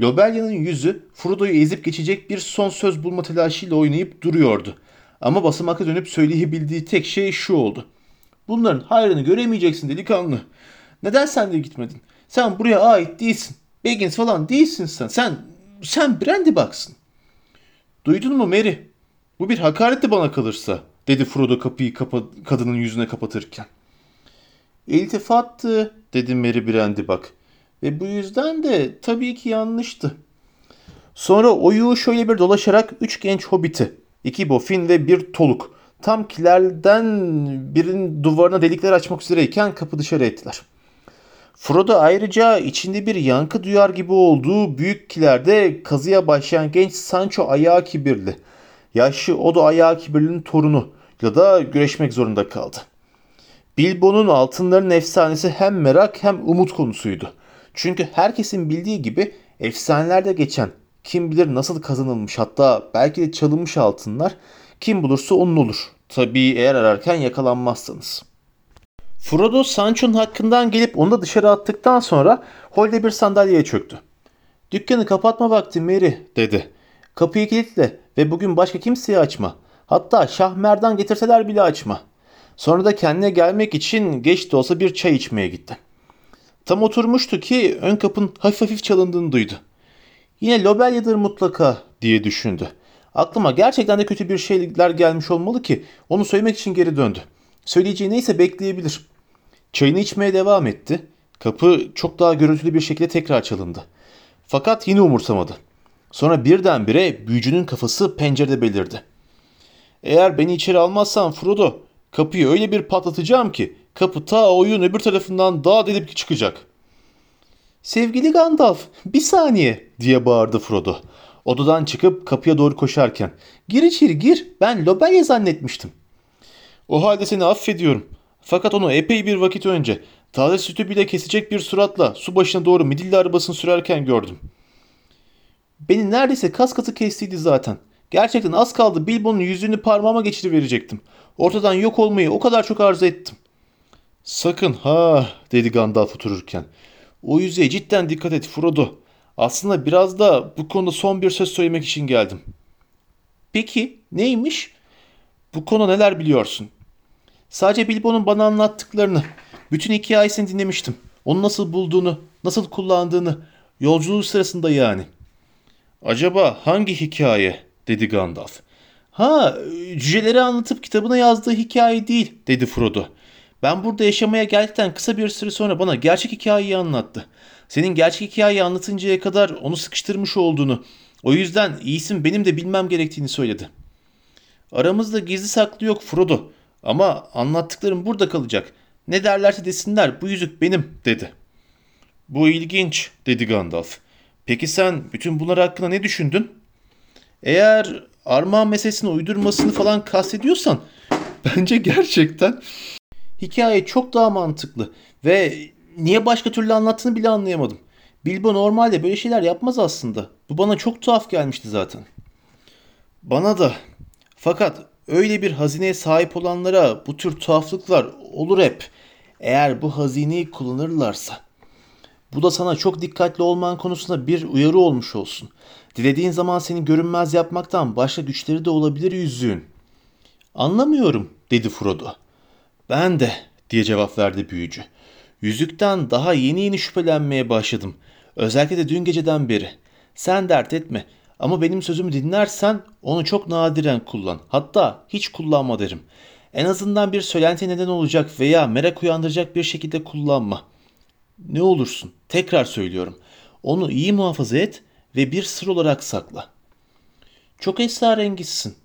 Lobelya'nın yüzü Frodo'yu ezip geçecek bir son söz bulma telaşıyla oynayıp duruyordu. Ama basamaka dönüp söyleyebildiği tek şey şu oldu. Bunların hayrını göremeyeceksin delikanlı. Neden sen de gitmedin? Sen buraya ait değilsin. Baggins falan değilsin sen. Sen sen Brandy baksın. Duydun mu Mary? Bu bir hakaretti bana kalırsa dedi Frodo kapıyı kapa kadının yüzüne kapatırken. İltifattı dedi Mary Brandy bak. Ve bu yüzden de tabii ki yanlıştı. Sonra oyu şöyle bir dolaşarak üç genç hobiti, iki bofin ve bir toluk tam kilerden birinin duvarına delikler açmak üzereyken kapı dışarı ettiler. Frodo ayrıca içinde bir yankı duyar gibi olduğu büyük kilerde kazıya başlayan genç Sancho ayağı kibirli. Yaşlı o da ayağı kibirlinin torunu ya da güreşmek zorunda kaldı. Bilbo'nun altınların efsanesi hem merak hem umut konusuydu. Çünkü herkesin bildiği gibi efsanelerde geçen kim bilir nasıl kazanılmış hatta belki de çalınmış altınlar kim bulursa onun olur. Tabii eğer ararken yakalanmazsanız. Frodo Sancho'nun hakkından gelip onu da dışarı attıktan sonra holde bir sandalyeye çöktü. Dükkanı kapatma vakti Mary dedi. Kapıyı kilitle ve bugün başka kimseye açma. Hatta Şah Merdan getirseler bile açma. Sonra da kendine gelmek için geç de olsa bir çay içmeye gitti. Tam oturmuştu ki ön kapın hafif hafif çalındığını duydu. Yine Lobelya'dır mutlaka diye düşündü. Aklıma gerçekten de kötü bir şeyler gelmiş olmalı ki onu söylemek için geri döndü. Söyleyeceği neyse bekleyebilir. Çayını içmeye devam etti. Kapı çok daha gürültülü bir şekilde tekrar çalındı. Fakat yine umursamadı. Sonra birdenbire büyücünün kafası pencerede belirdi. Eğer beni içeri almazsan Frodo, kapıyı öyle bir patlatacağım ki kapı ta oyun öbür tarafından daha delip çıkacak. Sevgili Gandalf, bir saniye diye bağırdı Frodo. Odadan çıkıp kapıya doğru koşarken. Gir içeri gir, ben Lobelya zannetmiştim. O halde seni affediyorum. Fakat onu epey bir vakit önce taze sütü bile kesecek bir suratla su başına doğru midilli arabasını sürerken gördüm. Beni neredeyse kas katı kestiydi zaten. Gerçekten az kaldı Bilbo'nun yüzünü parmağıma geçiriverecektim. Ortadan yok olmayı o kadar çok arzu ettim. Sakın ha dedi Gandalf otururken. O yüzeye cidden dikkat et Frodo. Aslında biraz da bu konuda son bir söz söylemek için geldim. Peki neymiş? Bu konu neler biliyorsun? Sadece Bilbo'nun bana anlattıklarını, bütün hikayesini dinlemiştim. Onu nasıl bulduğunu, nasıl kullandığını, yolculuğu sırasında yani. Acaba hangi hikaye? dedi Gandalf. Ha, cüceleri anlatıp kitabına yazdığı hikaye değil, dedi Frodo. Ben burada yaşamaya geldikten kısa bir süre sonra bana gerçek hikayeyi anlattı. Senin gerçek hikayeyi anlatıncaya kadar onu sıkıştırmış olduğunu, o yüzden iyisin benim de bilmem gerektiğini söyledi. Aramızda gizli saklı yok Frodo ama anlattıklarım burada kalacak. Ne derlerse desinler bu yüzük benim dedi. Bu ilginç dedi Gandalf. Peki sen bütün bunlar hakkında ne düşündün? Eğer armağan meselesini uydurmasını falan kastediyorsan *laughs* bence gerçekten hikaye çok daha mantıklı ve niye başka türlü anlattığını bile anlayamadım. Bilbo normalde böyle şeyler yapmaz aslında. Bu bana çok tuhaf gelmişti zaten. Bana da. Fakat öyle bir hazineye sahip olanlara bu tür tuhaflıklar olur hep. Eğer bu hazineyi kullanırlarsa. Bu da sana çok dikkatli olman konusunda bir uyarı olmuş olsun. Dilediğin zaman seni görünmez yapmaktan başka güçleri de olabilir yüzüğün. Anlamıyorum dedi Frodo. Ben de diye cevap verdi büyücü. Yüzükten daha yeni yeni şüphelenmeye başladım. Özellikle de dün geceden beri. Sen dert etme ama benim sözümü dinlersen onu çok nadiren kullan. Hatta hiç kullanma derim. En azından bir söylenti neden olacak veya merak uyandıracak bir şekilde kullanma. Ne olursun tekrar söylüyorum. Onu iyi muhafaza et ve bir sır olarak sakla. Çok esrarengizsin.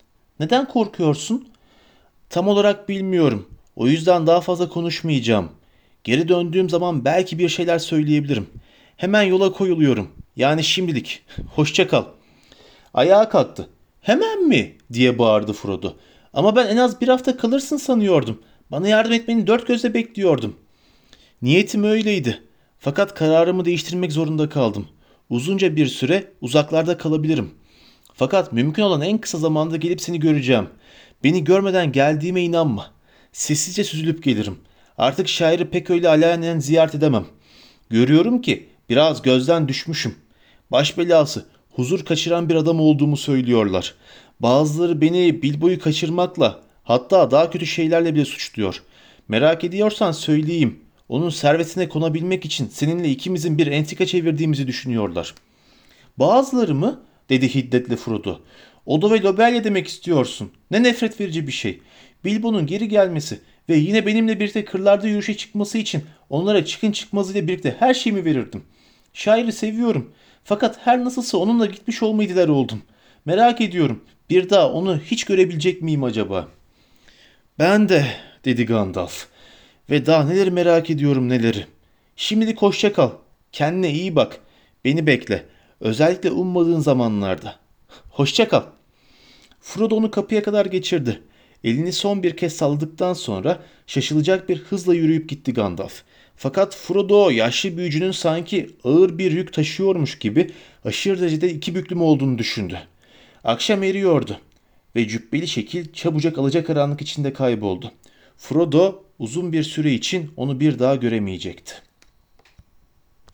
Neden korkuyorsun? Tam olarak bilmiyorum. O yüzden daha fazla konuşmayacağım. Geri döndüğüm zaman belki bir şeyler söyleyebilirim. Hemen yola koyuluyorum. Yani şimdilik. *laughs* Hoşça kal. Ayağa kalktı. Hemen mi? diye bağırdı Frodo. Ama ben en az bir hafta kalırsın sanıyordum. Bana yardım etmeni dört gözle bekliyordum. Niyetim öyleydi. Fakat kararımı değiştirmek zorunda kaldım. Uzunca bir süre uzaklarda kalabilirim. Fakat mümkün olan en kısa zamanda gelip seni göreceğim. Beni görmeden geldiğime inanma. Sessizce süzülüp gelirim. Artık şairi pek öyle alenen ziyaret edemem. Görüyorum ki biraz gözden düşmüşüm. Baş belası, huzur kaçıran bir adam olduğumu söylüyorlar. Bazıları beni Bilbo'yu kaçırmakla, hatta daha kötü şeylerle bile suçluyor. Merak ediyorsan söyleyeyim. Onun servetine konabilmek için seninle ikimizin bir entika çevirdiğimizi düşünüyorlar. Bazıları mı? dedi hiddetle Frodo. Oda ve Lobelya demek istiyorsun. Ne nefret verici bir şey. Bilbo'nun geri gelmesi ve yine benimle birlikte kırlarda yürüyüşe çıkması için onlara çıkın çıkmazıyla birlikte her şeyimi verirdim. Şairi seviyorum. Fakat her nasılsa onunla gitmiş olmayı diler oldum. Merak ediyorum. Bir daha onu hiç görebilecek miyim acaba? Ben de dedi Gandalf. Ve daha neleri merak ediyorum neleri. Şimdilik hoşça kal. Kendine iyi bak. Beni bekle. Özellikle ummadığın zamanlarda. Hoşça kal. Frodo onu kapıya kadar geçirdi. Elini son bir kez salladıktan sonra şaşılacak bir hızla yürüyüp gitti Gandalf. Fakat Frodo yaşlı büyücünün sanki ağır bir yük taşıyormuş gibi aşırı derecede iki büklüm olduğunu düşündü. Akşam eriyordu ve cübbeli şekil çabucak alacakaranlık içinde kayboldu. Frodo uzun bir süre için onu bir daha göremeyecekti.